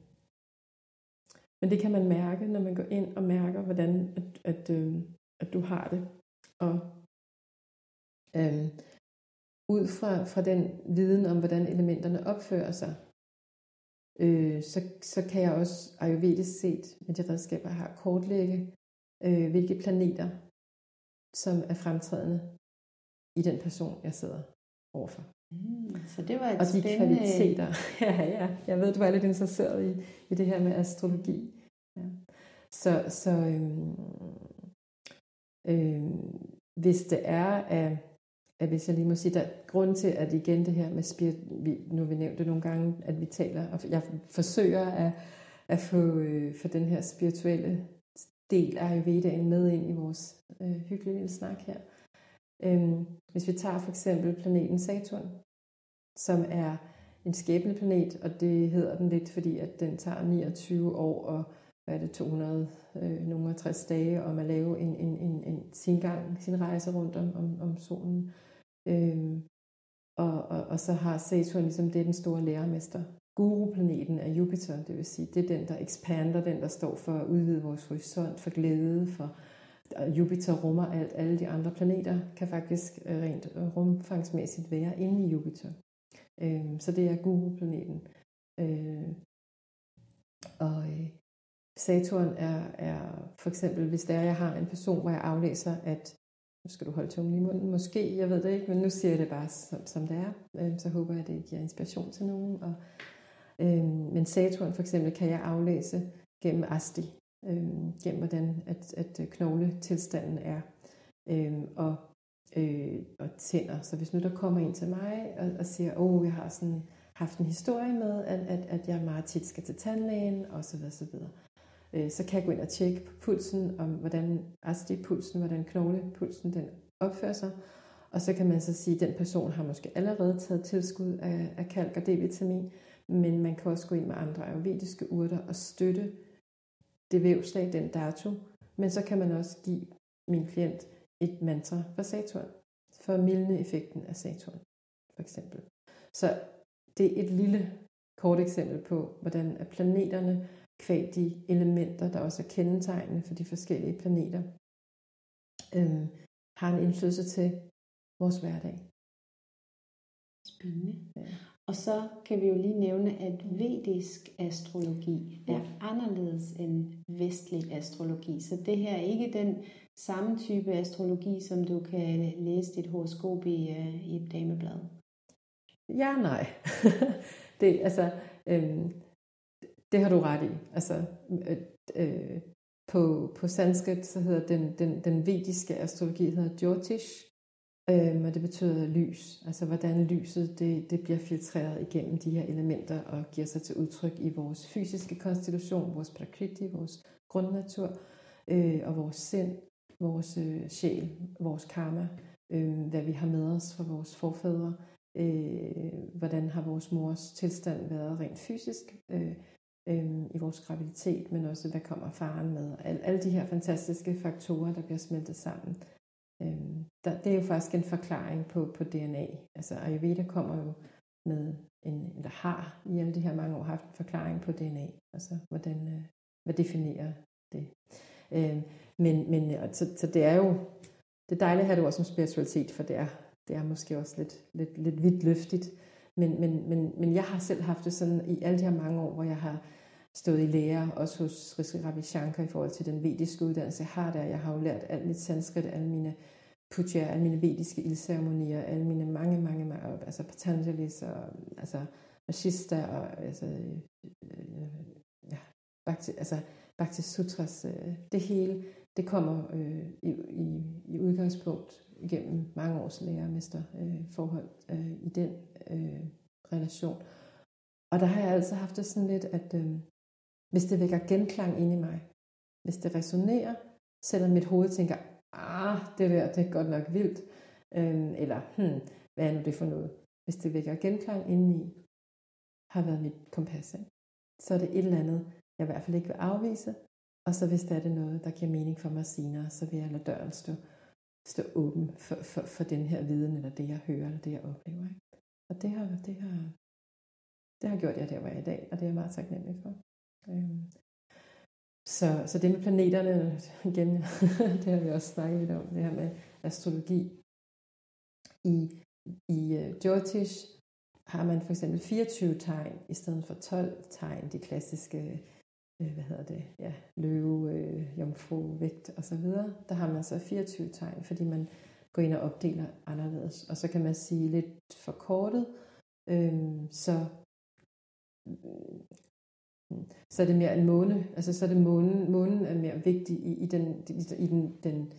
men det kan man mærke, når man går ind og mærker, hvordan at, at, øh, at du har det. Og øhm, ud fra, fra den viden om, hvordan elementerne opfører sig, øh, så, så kan jeg også ayurvedisk set med de redskaber, jeg har, kortlægge, øh, hvilke planeter, som er fremtrædende i den person, jeg sidder overfor. Mm, så det var et Og de spændende... kvaliteter. ja, ja. Jeg ved, du er lidt interesseret i, i det her med astrologi. Ja. Så, så øhm, øhm, hvis det er, at, at hvis jeg lige må sige, der er grund til, at igen det her med spirit, vi, nu har vi nævnt det nogle gange, at vi taler, og jeg forsøger at, at få, øh, for den her spirituelle del af Ayurvedaen med ind i vores øh, hyggelige lille snak her. Øhm, hvis vi tager for eksempel planeten Saturn, som er en skæbneplanet, og det hedder den lidt, fordi at den tager 29 år og hvad er det, 200, øh, nogle 60 dage om at lave en, en, en, en sin gang, sin rejse rundt om, om, om solen. Øh, og, og, og så har Saturn ligesom, det er den store lærermester. Guru-planeten er Jupiter, det vil sige, det er den, der ekspander, den, der står for at udvide vores horisont, for glæde, for Jupiter rummer alt. Alle de andre planeter kan faktisk øh, rent øh, rumfangsmæssigt være inde i Jupiter. Øh, så det er Guru-planeten. Øh, og Saturn er, er for eksempel, hvis der jeg har en person, hvor jeg aflæser, at nu skal du holde tungen i munden, måske, jeg ved det ikke, men nu siger jeg det bare, som, som det er. Øhm, så håber jeg, at det giver inspiration til nogen. Og, øhm, men Saturn for eksempel kan jeg aflæse gennem Asti, øhm, gennem hvordan at, at øh, knogletilstanden er. Øhm, og, øh, og tænder. Så hvis nu der kommer en til mig og, og siger, åh, oh, jeg har sådan haft en historie med, at, at, at jeg meget tit skal til tandlægen, osv. osv. Øh, så kan jeg gå ind og tjekke på pulsen, om hvordan Asti-pulsen, hvordan knoglepulsen den opfører sig. Og så kan man så sige, at den person har måske allerede taget tilskud af, af kalk og D-vitamin, men man kan også gå ind med andre ayurvediske urter og støtte det vævslag, den dato. Men så kan man også give min klient et mantra for Saturn, for at mildne effekten af Saturn, for eksempel. Så det er et lille kort eksempel på, hvordan planeterne kvæg de elementer, der også er kendetegnende for de forskellige planeter, øhm, har en indflydelse til vores hverdag. Spændende. Ja. Og så kan vi jo lige nævne, at vedisk astrologi er anderledes end vestlig astrologi. Så det her er ikke den samme type astrologi, som du kan læse dit horoskop i, uh, i et dameblad. Ja, nej. det, altså, øhm, det har du ret i. Altså, øh, øh, på, på sanskrit så hedder den, den, den vediske astrologi hedder Jyotish, øh, og det betyder lys. Altså hvordan lyset det, det bliver filtreret igennem de her elementer og giver sig til udtryk i vores fysiske konstitution, vores prakriti, vores grundnatur øh, og vores sind, vores øh, sjæl, vores karma, øh, hvad vi har med os fra vores forfædre, øh, hvordan har vores mors tilstand været rent fysisk, øh, vores graviditet, men også hvad kommer faren med. Al, alle de her fantastiske faktorer, der bliver smeltet sammen. Øhm, der, det er jo faktisk en forklaring på, på DNA. Altså Ayurveda kommer jo med en, eller har i alle de her mange år haft en forklaring på DNA. Altså hvordan, øh, hvad definerer det. Øhm, men, men så, så det er jo, det er dejligt at have det også som spiritualitet, for det er, det er måske også lidt, lidt, lidt vidt løftigt. Men, men, men, men jeg har selv haft det sådan i alle de her mange år, hvor jeg har stået i lære, også hos Rishi Ravi Shankar i forhold til den vediske uddannelse, jeg har der. Jeg har jo lært alt mit sanskrit, alle mine puja, alle mine vediske ildceremonier, alle mine mange, mange, mange altså Patanjalis og altså Ashista og altså, øh, øh, ja, Bhakti, altså Bhakti Sutras, øh, det hele, det kommer øh, i, i, i udgangspunkt gennem mange års lærermester øh, forhold øh, i den øh, relation. Og der har jeg altså haft det sådan lidt, at øh, hvis det vækker genklang ind i mig, hvis det resonerer, selvom mit hoved tænker, ah, det der, det er godt nok vildt, øh, eller hmm, hvad er nu det for noget? Hvis det vækker genklang indeni, har været mit kompas, ikke? så er det et eller andet, jeg i hvert fald ikke vil afvise, og så hvis der er det noget, der giver mening for mig senere, så vil jeg lade døren stå, stå åben for, for, for den her viden, eller det jeg hører, eller det jeg oplever. Ikke? Og det har, det har, det har gjort jeg der, hvor jeg er i dag, og det er jeg meget taknemmelig for. Øhm. Så, så det med planeterne, igen, det har vi også snakket lidt om, det her med astrologi. I, i uh, Jyotish har man for eksempel 24 tegn i stedet for 12 tegn, de klassiske, øh, hvad hedder det, ja, løve, øh, jomfru, vægt og så videre. Der har man så 24 tegn, fordi man går ind og opdeler anderledes. Og så kan man sige lidt forkortet, øh, så Øhm, så er det mere en måne, altså så er det månen, månen er mere vigtig i, i, den, i, den, den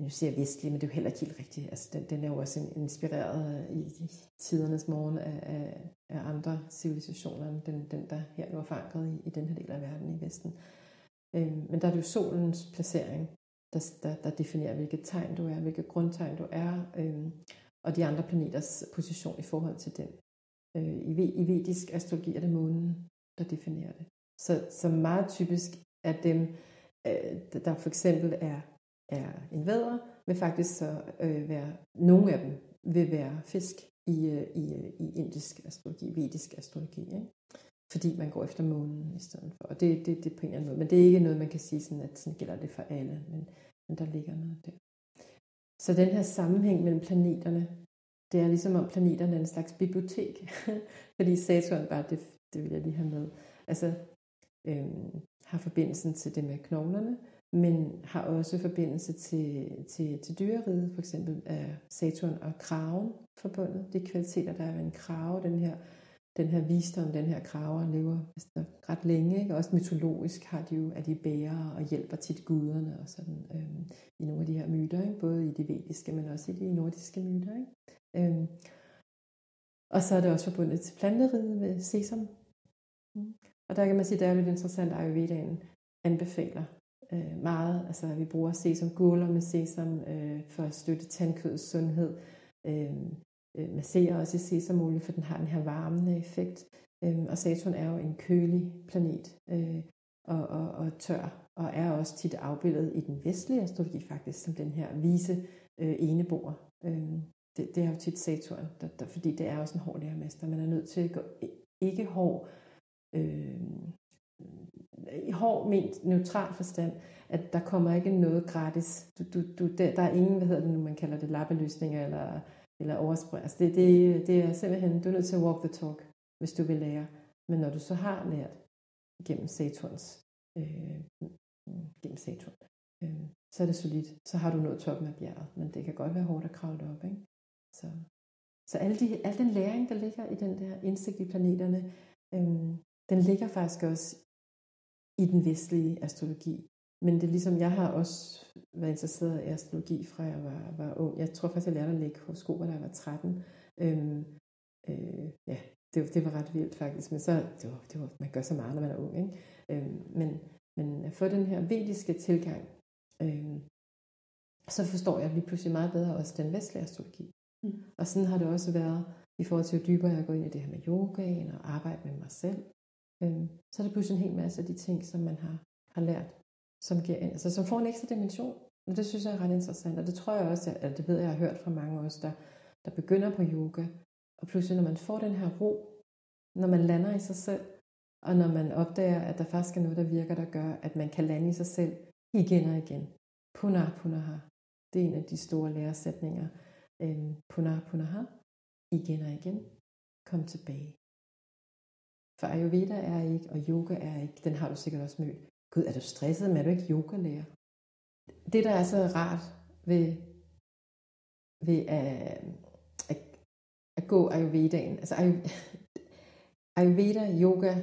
nu siger jeg vestlig, men det er jo heller ikke helt rigtigt. Altså, den, den er jo også inspireret i, i tidernes morgen af, af, af andre civilisationer, end den, den der her nu er forankret i, i den her del af verden i Vesten. Øhm, men der er det jo solens placering, der, der, der definerer, hvilket tegn du er, hvilket grundtegn du er, øhm, og de andre planeters position i forhold til den. Øh, i, I vedisk astrologi er det månen, der definerer det. Så, så meget typisk er dem, øh, der for eksempel er, er en vædder, vil faktisk så øh, være, nogle af dem vil være fisk i, øh, i, øh, i indisk astrologi, vedisk astrologi. Ikke? Fordi man går efter månen i stedet for. Og det, det, det er på en eller anden måde. Men det er ikke noget, man kan sige, sådan, at sådan gælder det for alle. Men, men der ligger noget der. Så den her sammenhæng mellem planeterne, det er ligesom om planeterne er en slags bibliotek. Fordi Saturn bare, det, det vil jeg lige have med, altså øhm, har forbindelsen til det med knoglerne, men har også forbindelse til, til, til dyreriget, for eksempel er Saturn og kraven forbundet. De kvaliteter, der er ved en krave, den her, den her visdom, den her kraver lever altså ret længe. Ikke? Også mytologisk har de jo, at de bærer og hjælper tit guderne og sådan, øhm, i nogle af de her myter, ikke? både i de vediske, men også i de nordiske myter. Ikke? Øhm, og så er det også forbundet til planteriget ved sesam. Mm. Og der kan man sige, det er lidt interessant, at Ayurvedaen anbefaler øh, meget. Altså vi bruger sesam gulder med sesam øh, for at støtte tandkødets sundhed. Øh, øh, masserer også i sesamolie, for den har den her varmende effekt. Øh, og Saturn er jo en kølig planet øh, og, og, og tør, og er også tit afbildet i den vestlige astrologi faktisk, som den her vise øh, eneboer. Øh, det, det er jo tit Saturn, der, der, fordi det er også en hård lærermester. Man er nødt til at gå ikke hård Øh, øh, i hård ment neutral forstand, at der kommer ikke noget gratis. Du, du, du, der, der er ingen, hvad hedder det nu, man kalder det, lappeløsninger eller, eller overspring. Altså det, det, det er simpelthen, du er nødt til at walk the talk, hvis du vil lære. Men når du så har lært gennem Saturns, øh, gennem Saturn, øh, så er det solidt. Så har du nået toppen af bjerget, men det kan godt være hårdt at kravle op. Ikke? Så, så alle de, al den læring, der ligger i den der indsigt i planeterne, øh, den ligger faktisk også i den vestlige astrologi. Men det er ligesom, jeg har også været interesseret i astrologi fra jeg var, var ung. Jeg tror faktisk, jeg lærte at lægge horoskoper, da jeg var 13. Øhm, øh, ja, det, det var ret vildt faktisk. Men så, det var, det var, man gør så meget, når man er ung. Ikke? Øhm, men, men at få den her vediske tilgang, øhm, så forstår jeg lige pludselig meget bedre også den vestlige astrologi. Mm. Og sådan har det også været i forhold til, hvor dybere jeg går ind i det her med yogaen og arbejde med mig selv øh, så er der pludselig en hel masse af de ting, som man har, har lært, som, giver, altså, som får en ekstra dimension. Og det synes jeg er ret interessant. Og det tror jeg også, at det ved jeg, jeg har hørt fra mange af os, der, der begynder på yoga. Og pludselig, når man får den her ro, når man lander i sig selv, og når man opdager, at der faktisk er noget, der virker, der gør, at man kan lande i sig selv igen og igen. Punar punaha. Det er en af de store læresætninger. Øhm, punar punaha. Igen og igen. Kom tilbage. For Ayurveda er ikke, og yoga er ikke, den har du sikkert også mødt. Gud, er du stresset, men er du ikke yogalærer? Det, der er så rart ved, ved at, at, at gå Ayurvedaen, altså Ayurveda, yoga,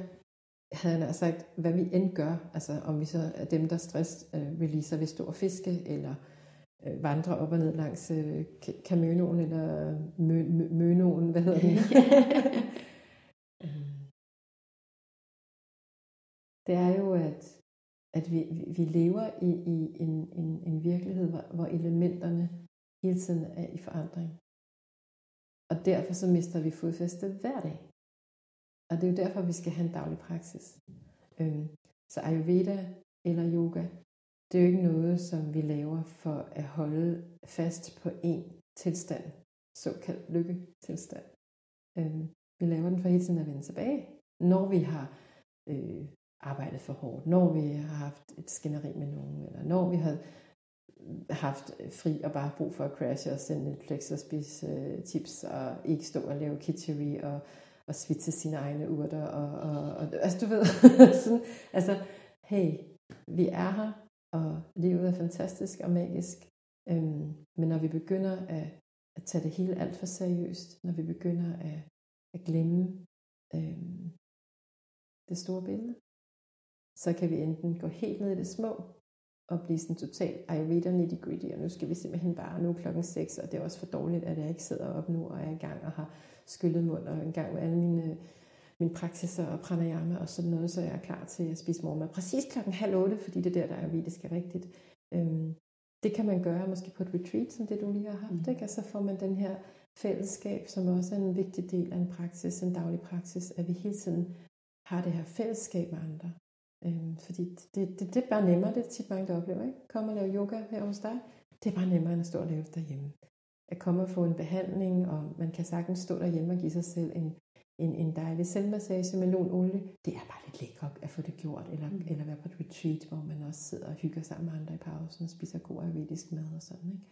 havde han sagt, hvad vi end gør, altså om vi så er dem, der stress øh, releaser ved stor fiske, eller øh, vandrer op og ned langs øh, kamønoen, eller mønoen, hvad hedder den? det er jo, at, at vi, vi lever i, i en, en, en virkelighed, hvor, hvor elementerne hele tiden er i forandring. Og derfor så mister vi fodfæste hver dag. Og det er jo derfor, vi skal have en daglig praksis. Øhm, så Ayurveda eller yoga, det er jo ikke noget, som vi laver for at holde fast på én tilstand, såkaldt lykketilstand. Øhm, vi laver den for hele tiden at vende tilbage, når vi har øh, arbejdet for hårdt, når vi har haft et skænderi med nogen, eller når vi har haft fri og bare brug for at crashe og sende Netflix og spise øh, tips og ikke stå og lave kitchery og, og svitse sine egne urter. Og, og, og, altså du ved, sådan, altså hey, vi er her, og livet er fantastisk og magisk. Øhm, men når vi begynder at, at tage det hele alt for seriøst, når vi begynder at, at glemme øhm, det store billede, så kan vi enten gå helt ned i det små at blive sådan totalt ayurveda nitty gritty, og nu skal vi simpelthen bare, nu klokken 6, og det er også for dårligt, at jeg ikke sidder op nu og er i gang og har skyllet mund og en gang med alle mine, mine praksiser og pranayama og sådan noget, så jeg er klar til at spise morgenmad præcis klokken halv otte, fordi det er der, der er ayurvedisk er rigtigt. Øhm, det kan man gøre måske på et retreat, som det du lige har haft, mm. ikke? og så får man den her fællesskab, som også er en vigtig del af en praksis, en daglig praksis, at vi hele tiden har det her fællesskab med andre. Øhm, fordi det, det, det er bare nemmere, det er tit mange, der oplever. Ikke? Kom og lave yoga her hos dig. Det er bare nemmere, end at stå og lave det derhjemme. At komme og få en behandling, og man kan sagtens stå derhjemme og give sig selv en, en, en dejlig selvmassage med lun olie. Det er bare lidt lækkert at få det gjort, eller, mm. eller være på et retreat, hvor man også sidder og hygger sammen med andre i pausen og spiser god ayurvedisk mad og sådan. Ikke?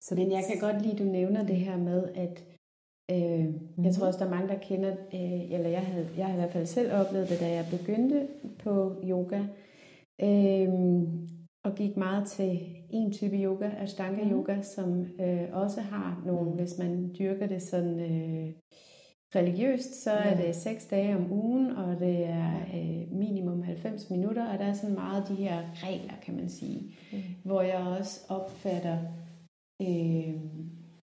Så Men jeg kan godt lide, at du nævner det her med, at øh, mm-hmm. jeg tror mhm. også, der er mange, der kender, øh, eller jeg havde, jeg har i hvert fald selv oplevet det, da jeg begyndte på yoga, øh, og gik meget til en type yoga, Ashtanga mm-hmm. yoga, som øh, også har nogle, mm. hvis man dyrker det sådan øh, religiøst, så ja. er det seks dage om ugen, og det er øh, minimum 90 minutter, og der er sådan meget de her regler, kan man sige, mm. hvor jeg også opfatter øh,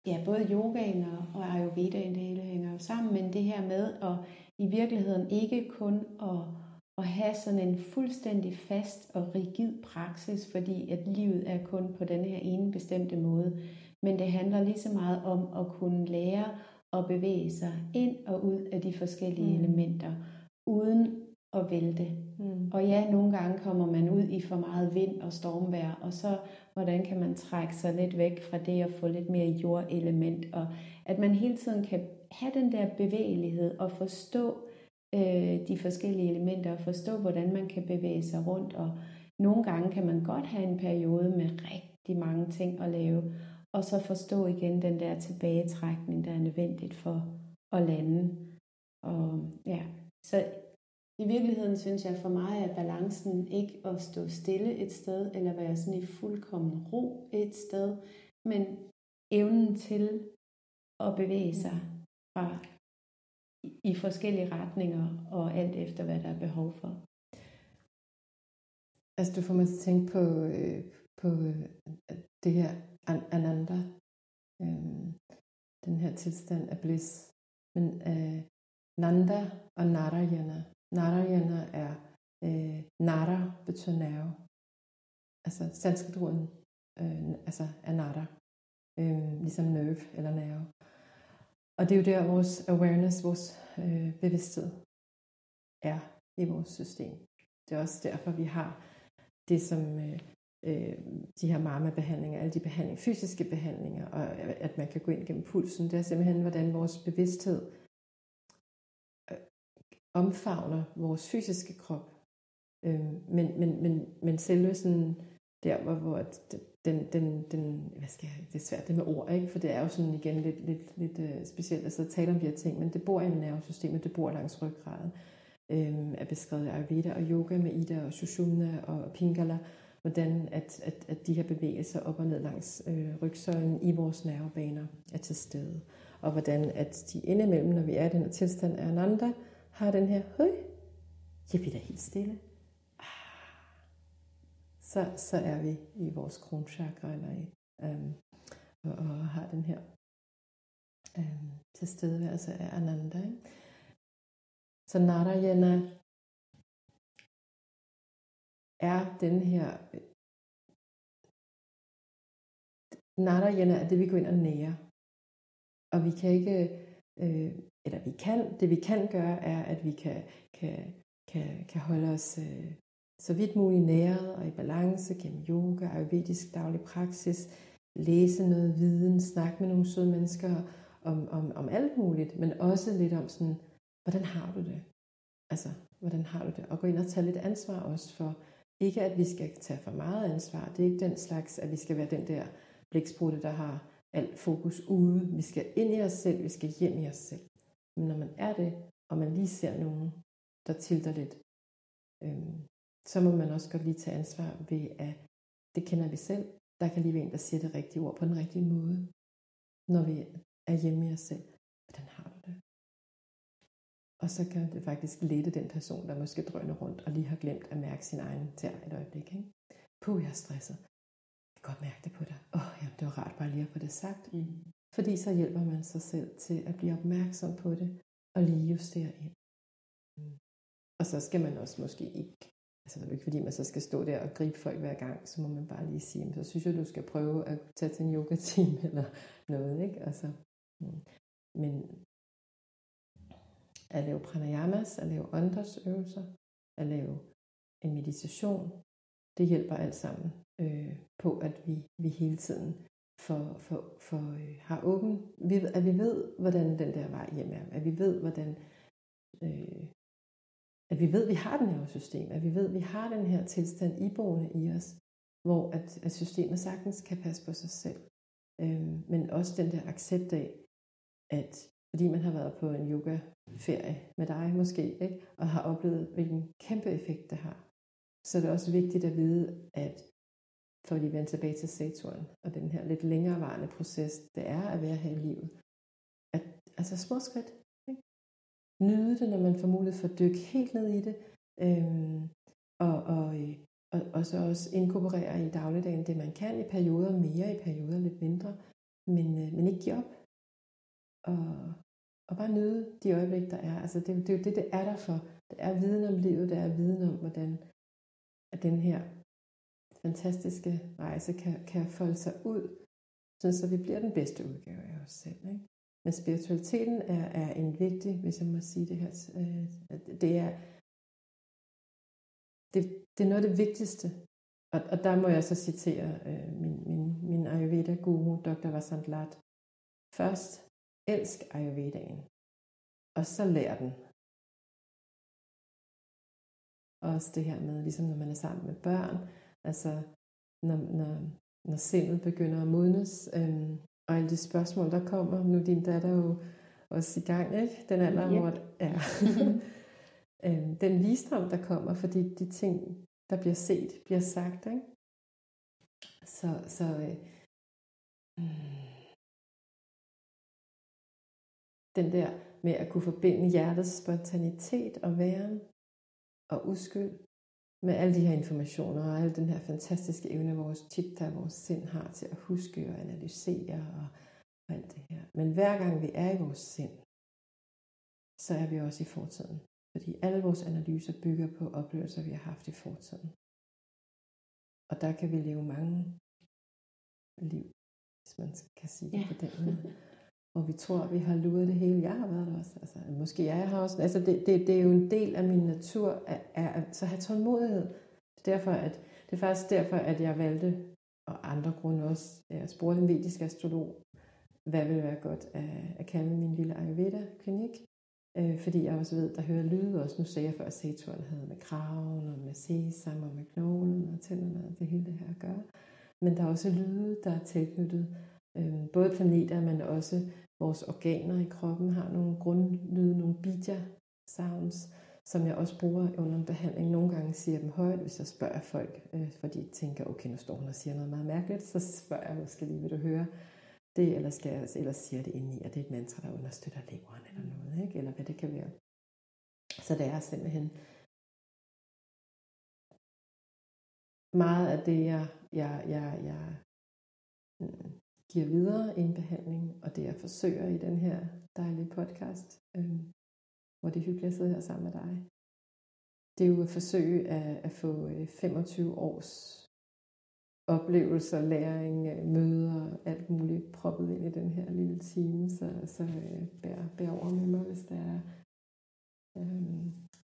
ja, både yogaen og, og ayurvedaen, det hele hænger jo sammen, men det her med at i virkeligheden ikke kun at, at have sådan en fuldstændig fast og rigid praksis, fordi at livet er kun på den her ene bestemte måde, men det handler lige så meget om at kunne lære at bevæge sig ind og ud af de forskellige mm. elementer, uden at vælte. Mm. Og ja, nogle gange kommer man ud i for meget vind og stormvejr, og så hvordan kan man trække sig lidt væk fra det og få lidt mere jordelement, og at man hele tiden kan have den der bevægelighed og forstå øh, de forskellige elementer, og forstå, hvordan man kan bevæge sig rundt, og nogle gange kan man godt have en periode med rigtig mange ting at lave, og så forstå igen den der tilbagetrækning, der er nødvendigt for at lande. Og ja, så i virkeligheden synes jeg for mig, at balancen ikke at stå stille et sted, eller være sådan i fuldkommen ro et sted, men evnen til at bevæge sig fra i forskellige retninger, og alt efter, hvad der er behov for. Altså, du får mig til at tænke på, øh, på øh, det her ananda, øh, den her tilstand af bliss. Men øh, Nanda og Narayana, Narayana er, øh, Nara betyder nerve. Altså sanskritruden øh, altså er Nara. Øh, ligesom nerve eller nerve. Og det er jo der, vores awareness, vores øh, bevidsthed er i vores system. Det er også derfor, vi har det, som øh, øh de her marma-behandlinger, alle de behandlinger, fysiske behandlinger, og at man kan gå ind gennem pulsen. Det er simpelthen, hvordan vores bevidsthed omfavner vores fysiske krop. Øh, men, men, men, men selve sådan der, hvor, hvor den, den, den, hvad skal jeg, det er svært det med ord, ikke? for det er jo sådan igen lidt, lidt, lidt uh, specielt at sidde og tale om de her ting, men det bor i nervesystemet, det bor langs ryggraden, øh, er beskrevet i Ayurveda og yoga med Ida og Sushumna og Pingala, hvordan at, at, at de her bevægelser op og ned langs øh, rygsøjlen i vores nervebaner er til stede, og hvordan at de indimellem, når vi er i den her tilstand af ananda, har den her, høj, jeg bliver da helt stille. Ah. Så, så er vi i vores kronchakra, eller i, øhm, og, og har den her øhm, tilstedeværelse af Ananda. Ikke? Så Narayana er den her Narayana er det, vi går ind og nærer. Og vi kan ikke øh, eller vi kan, det vi kan gøre, er, at vi kan, kan, kan, kan holde os øh, så vidt muligt næret og i balance gennem yoga, ayurvedisk daglig praksis, læse noget viden, snakke med nogle søde mennesker om, om, om alt muligt, men også lidt om sådan, hvordan har du det? Altså, hvordan har du det? Og gå ind og tage lidt ansvar også for, ikke at vi skal tage for meget ansvar, det er ikke den slags, at vi skal være den der blæksprutte, der har alt fokus ude. Vi skal ind i os selv, vi skal hjem i os selv. Men når man er det, og man lige ser nogen, der tilter lidt, øhm, så må man også godt lige tage ansvar ved, at det kender vi selv. Der kan lige være en, der siger det rigtige ord på den rigtige måde, når vi er hjemme i os selv. Hvordan har du det? Og så kan det faktisk lette den person, der måske drøner rundt og lige har glemt at mærke sin egen tær et øjeblik. Ikke? puh, jeg er stresset. Jeg kan godt mærke det på dig. Åh, oh, jamen, det var rart bare lige at få det sagt. Mm. Fordi så hjælper man sig selv til at blive opmærksom på det, og lige justere ind. Og så skal man også måske ikke, altså det er ikke fordi man så skal stå der og gribe folk hver gang, så må man bare lige sige, så synes jeg, du skal prøve at tage til en yoga-team eller noget, ikke? Altså, mm. men at lave pranayamas, at lave åndedrætsøvelser, at lave en meditation, det hjælper alt sammen øh, på, at vi, vi hele tiden for, for, for øh, har åben, vi, at vi ved, hvordan den der vej hjem er, at vi ved, hvordan, øh, at vi ved, at vi har den her system, at vi ved, at vi har den her tilstand iboende i os, hvor at, at systemet sagtens kan passe på sig selv. Øh, men også den der accept af, at fordi man har været på en yogaferie med dig måske, ikke? og har oplevet, hvilken kæmpe effekt det har, så er det også vigtigt at vide, at for at vende tilbage til Saturn, og den her lidt længerevarende proces, det er at være her i livet. At, altså små skridt. Ikke? Nyde det, når man får mulighed for at dykke helt ned i det, øhm, og, og, øh, og, og så også inkorporere i dagligdagen det, man kan i perioder mere, i perioder lidt mindre, men, øh, men ikke give op. Og, og bare nyde de øjeblikke, der er. Altså det, det er jo det, det er der for. Det er viden om livet, det er viden om, hvordan at den her fantastiske rejse kan, kan folde sig ud, så vi bliver den bedste udgave af os selv. Ikke? Men spiritualiteten er, er en vigtig, hvis jeg må sige det her, øh, det er, det, det er noget af det vigtigste. Og, og der må jeg så citere øh, min, min, min Ayurveda-guru, Dr. Vasant Lat. Først, elsk Ayurvedaen, og så lær den. Også det her med, ligesom når man er sammen med børn, Altså, når, når, når sindet begynder at modnes, øhm, og alle de spørgsmål, der kommer. Nu er din datter jo også i gang, ikke? Den alder, yep. hvor ja. øhm, den visdom, der kommer, fordi de ting, der bliver set, bliver sagt, ikke? Så, så øh, den der med at kunne forbinde hjertets spontanitet og væren og uskyld med alle de her informationer og alle den her fantastiske evne, vores chitta, vores sind har til at huske og analysere og, og alt det her. Men hver gang vi er i vores sind, så er vi også i fortiden. Fordi alle vores analyser bygger på oplevelser, vi har haft i fortiden. Og der kan vi leve mange liv, hvis man kan sige det ja. på den måde hvor vi tror, at vi har luret det hele. Jeg har været der også. Altså, måske jeg har også. Altså, det, det, det er jo en del af min natur at, at, at, at have tålmodighed. Derfor, at, det er faktisk derfor, at jeg valgte, og andre grunde også, jeg spurgte en vedisk astrolog, hvad ville være godt at, at kalde min lille Ayurveda-klinik. Øh, fordi jeg også ved, der hører lyde også. Nu sagde jeg før, at Saturn havde med kraven og med sesam og med knoglen og tænderne og det hele det her at gøre. Men der er også lyde, der er tilknyttet øh, både planeter, men også vores organer i kroppen har nogle grundlyde, nogle bija sounds, som jeg også bruger under en behandling. Nogle gange siger jeg dem højt, hvis jeg spørger folk, øh, fordi de tænker, okay, nu står hun og siger noget meget mærkeligt, så spørger jeg måske lige, vil du høre det, eller skal jeg ellers siger det ind i, at det er et mantra, der understøtter leveren eller noget, ikke? eller hvad det kan være. Så det er simpelthen meget af det, jeg, jeg, jeg, jeg mm, giver videre en behandling, og det jeg forsøger i den her dejlige podcast, øh, hvor det er hyggeligt at sidde her sammen med dig. Det er jo at forsøge at, at få øh, 25 års oplevelser, læring, øh, møder, alt muligt proppet ind i den her lille time, så, så øh, bær, bær over med mig, hvis det er. Øh,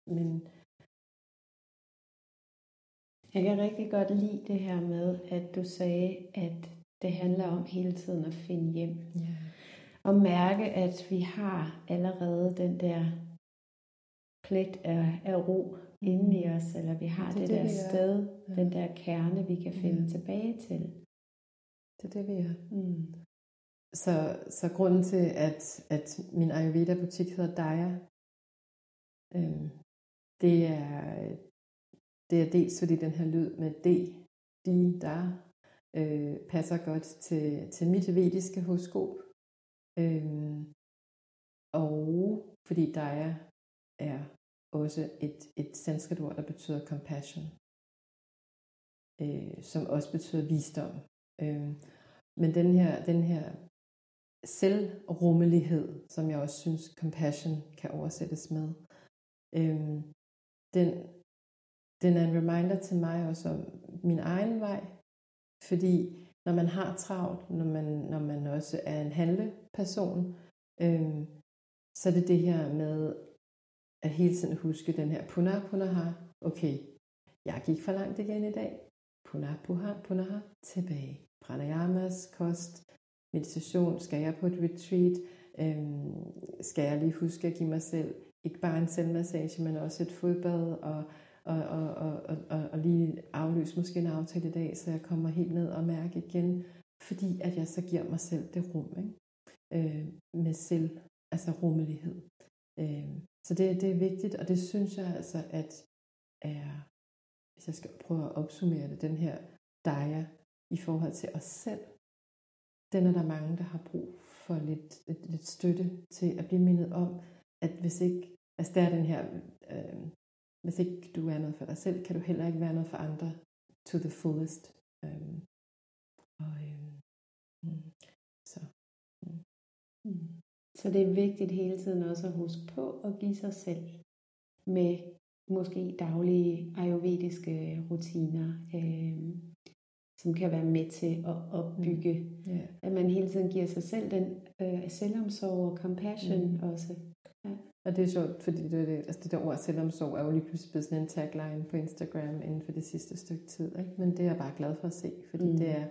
men jeg kan rigtig godt lide det her med, at du sagde, at det handler om hele tiden at finde hjem. Ja. Og mærke, at vi har allerede den der plet af, af ro inde i os, eller vi har det, det, det der det, sted, ja. den der kerne, vi kan finde ja. tilbage til. Det er det, vi er. Mm. Så, så grunden til, at, at min Ayurveda-butik hedder Daya, øhm, det, er, det er dels fordi den her lyd med D, de, der, øh, passer godt til, til mit vediske horoskop. Øh, og fordi Daya er også et, et sanskrit ord, der betyder compassion. øh, som også betyder visdom. Øh, men den her, den her selvrummelighed, som jeg også synes compassion kan oversættes med, øh, den, den er en reminder til mig også om min egen vej, fordi når man har travlt, når man, når man også er en handleperson, øh, så er det det her med at hele tiden huske den her punah punaha. Okay, jeg gik for langt igen i dag. Punah puha, punaha, tilbage. Pranayamas, kost, meditation. Skal jeg på et retreat? Øhm, skal jeg lige huske at give mig selv ikke bare en selvmassage, men også et fodbad og, og, og, og, og, og lige afløse måske en aftale i dag, så jeg kommer helt ned og mærker igen, fordi at jeg så giver mig selv det rum, ikke? Øh, med selv, altså rummelighed. Øh, så det, det er vigtigt, og det synes jeg altså, at er, hvis jeg skal prøve at opsummere det, den her daya i forhold til os selv, den er der mange, der har brug for lidt, lidt, lidt støtte til at blive mindet om, at hvis ikke, altså der er den her, øh, hvis ikke du er noget for dig selv, kan du heller ikke være noget for andre to the fullest. Øh, og, øh, mm, så. Mm. Mm. Så det er vigtigt hele tiden også at huske på at give sig selv med måske daglige ayurvediske rutiner, øh, som kan være med til at opbygge, mm. yeah. at man hele tiden giver sig selv den øh, selvomsorg og compassion mm. også. Og det er sjovt, fordi det, det, altså det der ord selvomsorg er jo lige pludselig blevet sådan en tagline på Instagram inden for det sidste stykke tid. Ikke? Men det er jeg bare glad for at se, fordi mm. det er,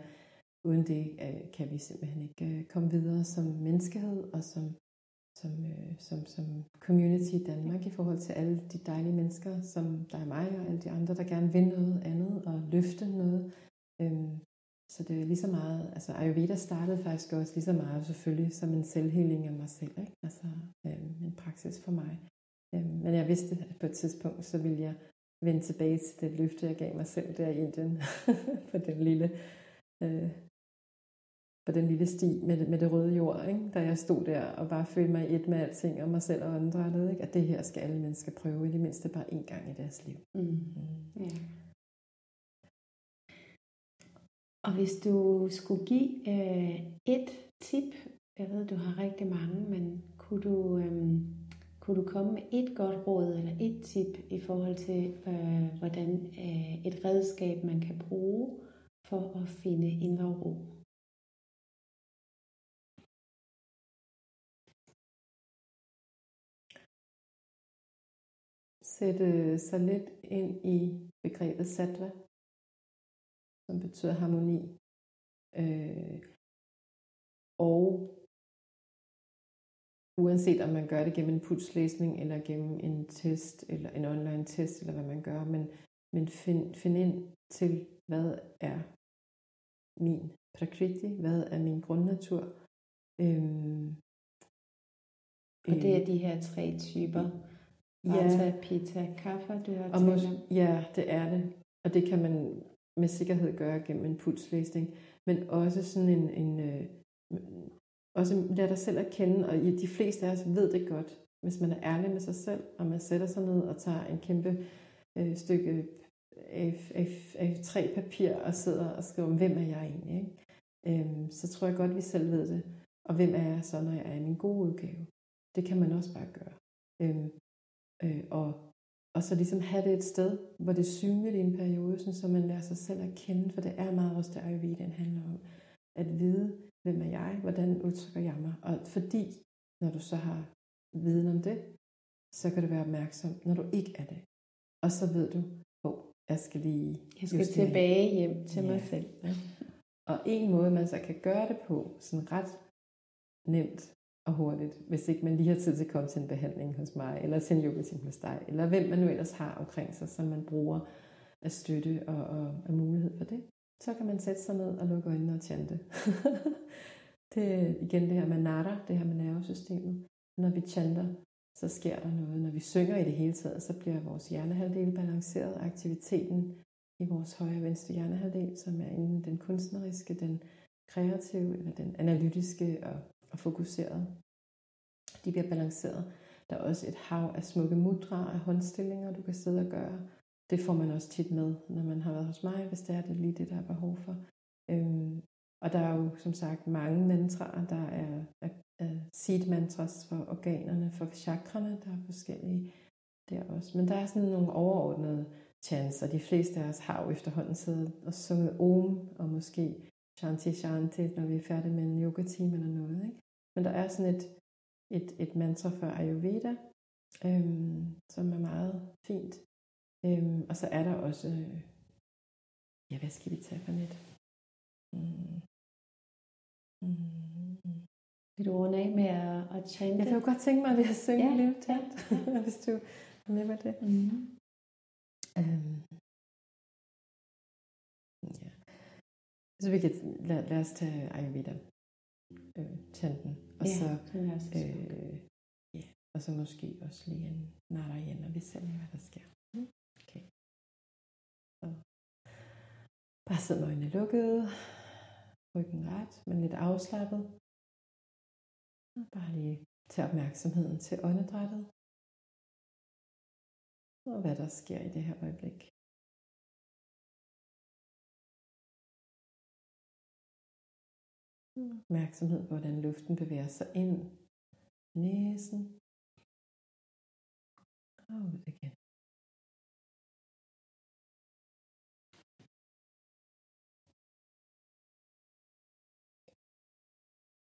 uden det øh, kan vi simpelthen ikke øh, komme videre som menneskehed og som som, øh, som, som community i Danmark i forhold til alle de dejlige mennesker, som der er mig og alle de andre, der gerne vil noget andet og løfte noget. Øhm, så det er lige så meget, altså Ayurveda startede faktisk også lige så meget selvfølgelig som en selvheling af mig selv, ikke? altså øhm, en praksis for mig. Øhm, men jeg vidste, at på et tidspunkt, så ville jeg vende tilbage til det løfte, jeg gav mig selv der i Indien, på den lille øh, på den lille sti med, med det røde jord, ikke? da jeg stod der og bare følte mig et med alting og mig selv og andre, ikke? at det her skal alle mennesker prøve i det mindste bare en gang i deres liv. Mm. Mm. Ja. Og hvis du skulle give øh, et tip, jeg ved, du har rigtig mange, men kunne du, øh, kunne du komme med et godt råd eller et tip i forhold til, øh, hvordan øh, et redskab man kan bruge for at finde indre ro? sætte sig lidt ind i begrebet sattva, som betyder harmoni. Øh, og uanset om man gør det gennem en pulslæsning, eller gennem en test, eller en online test, eller hvad man gør, men, men find, find ind til, hvad er min prakriti, hvad er min grundnatur. Øhm, og det er de her tre typer. Vata, ja. Pitta, Kapha, du har og om. Ja, det er det. Og det kan man med sikkerhed gøre gennem en pulslæsning. Men også sådan en, en øh, også lad dig selv at kende, og de fleste af os ved det godt, hvis man er ærlig med sig selv, og man sætter sig ned og tager en kæmpe øh, stykke A3 papir og sidder og skriver, hvem er jeg egentlig? Ikke? Øhm, så tror jeg godt, vi selv ved det. Og hvem er jeg så, når jeg er i min gode udgave? Det kan man også bare gøre. Øhm, Øh, og, og så ligesom have det et sted, hvor det er synligt i en periode, sådan, så man lærer sig selv at kende, for det er meget også det Ayurveda handler om. At vide, hvem er jeg, hvordan udtrykker jeg mig. Og fordi, når du så har viden om det, så kan du være opmærksom, når du ikke er det. Og så ved du, hvor oh, jeg skal lige... Jeg skal tilbage hjem til ja. mig selv. Ja. Og en måde, man så kan gøre det på, sådan ret nemt, og hurtigt, hvis ikke man lige har tid til at komme til en behandling hos mig, eller til en yoga hos dig, eller hvem man nu ellers har omkring sig, som man bruger af støtte og, og, og mulighed for det. Så kan man sætte sig ned og lukke øjnene og chante. det er igen det her med natter, det her med nervesystemet. Når vi chanter, så sker der noget. Når vi synger i det hele taget, så bliver vores hjernehalvdel balanceret. Aktiviteten i vores højre og venstre hjernehalvdel, som er inden den kunstneriske, den kreative eller den analytiske og og fokuseret. De bliver balanceret. Der er også et hav af smukke mudra af håndstillinger, du kan sidde og gøre. det får man også tit med, når man har været hos mig, hvis det er det lige det, der er behov for. Øhm, og der er jo som sagt mange mantraer, der er, er, er seed mantras for organerne, for chakrene, der er forskellige der også. Men der er sådan nogle overordnede chants, og de fleste af os har jo efterhånden siddet og sunget om, og måske shanti shanti, når vi er færdige med en yoga time eller noget. Ikke? Men der er sådan et, et, et mantra for Ayurveda, øhm, som er meget fint. Øhm, og så er der også, ja, hvad skal vi tage for net? Mm. Mm. Vil du runde af med at, at chante? Jeg kan godt tænke mig at synge ja, lidt ja. hvis du er med på det. Mm. Øhm. Så vi kan, lad, lad os tage Ayurveda øh, chanten. Og ja, så, øh, ja, og så måske også lige en Narayana, og vi ser lige, hvad der sker. Mm. Okay. Så. Bare sidde med øjnene lukkede, ryggen ret, men lidt afslappet. Og bare lige tage opmærksomheden til åndedrættet. Og hvad der sker i det her øjeblik. Mm. Opmærksomhed på, hvordan luften bevæger sig ind næsen. Og ud igen.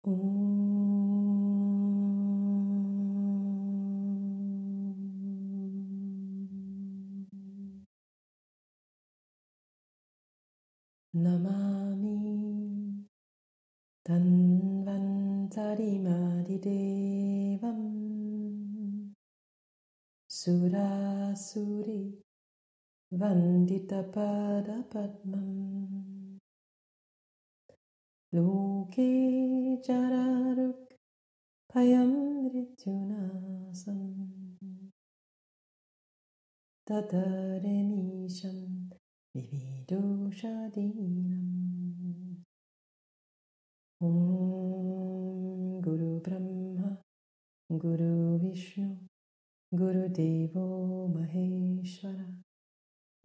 Mm. Namami तन्वन्तरिमादिदेवम्। सुरासुरिवन्दितपदपद्मम् लोके चरारुक् भयं मृत्युनासम् तदरणीशं विविदोषदीनम्। ॐ गुरुब्रह्म गुरुविष्णु गुरुदेवो महेश्वर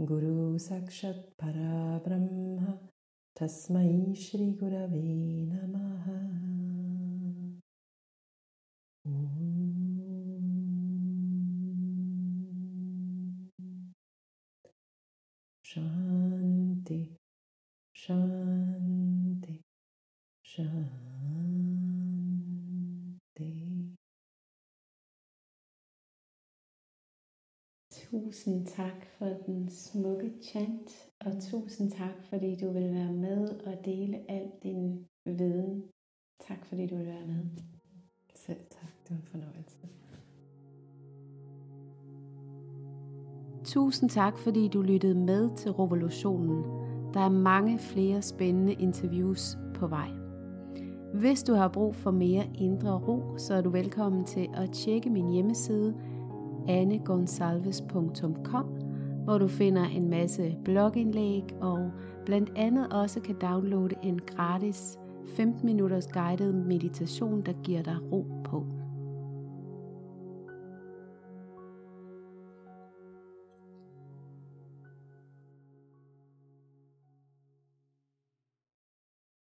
गुरुसाक्षत्परा ब्रह्म तस्मै श्रीगुरवे नमः। शान्ति शान्ति। Shanti. Tusind tak for den smukke chant, og tusind tak, fordi du vil være med og dele al din viden. Tak, fordi du vil være med. Selv tak. Det var en fornøjelse. Tusind tak, fordi du lyttede med til Revolutionen. Der er mange flere spændende interviews på vej. Hvis du har brug for mere indre ro, så er du velkommen til at tjekke min hjemmeside annegonsalves.com, hvor du finder en masse blogindlæg og blandt andet også kan downloade en gratis 15 minutters guided meditation, der giver dig ro på.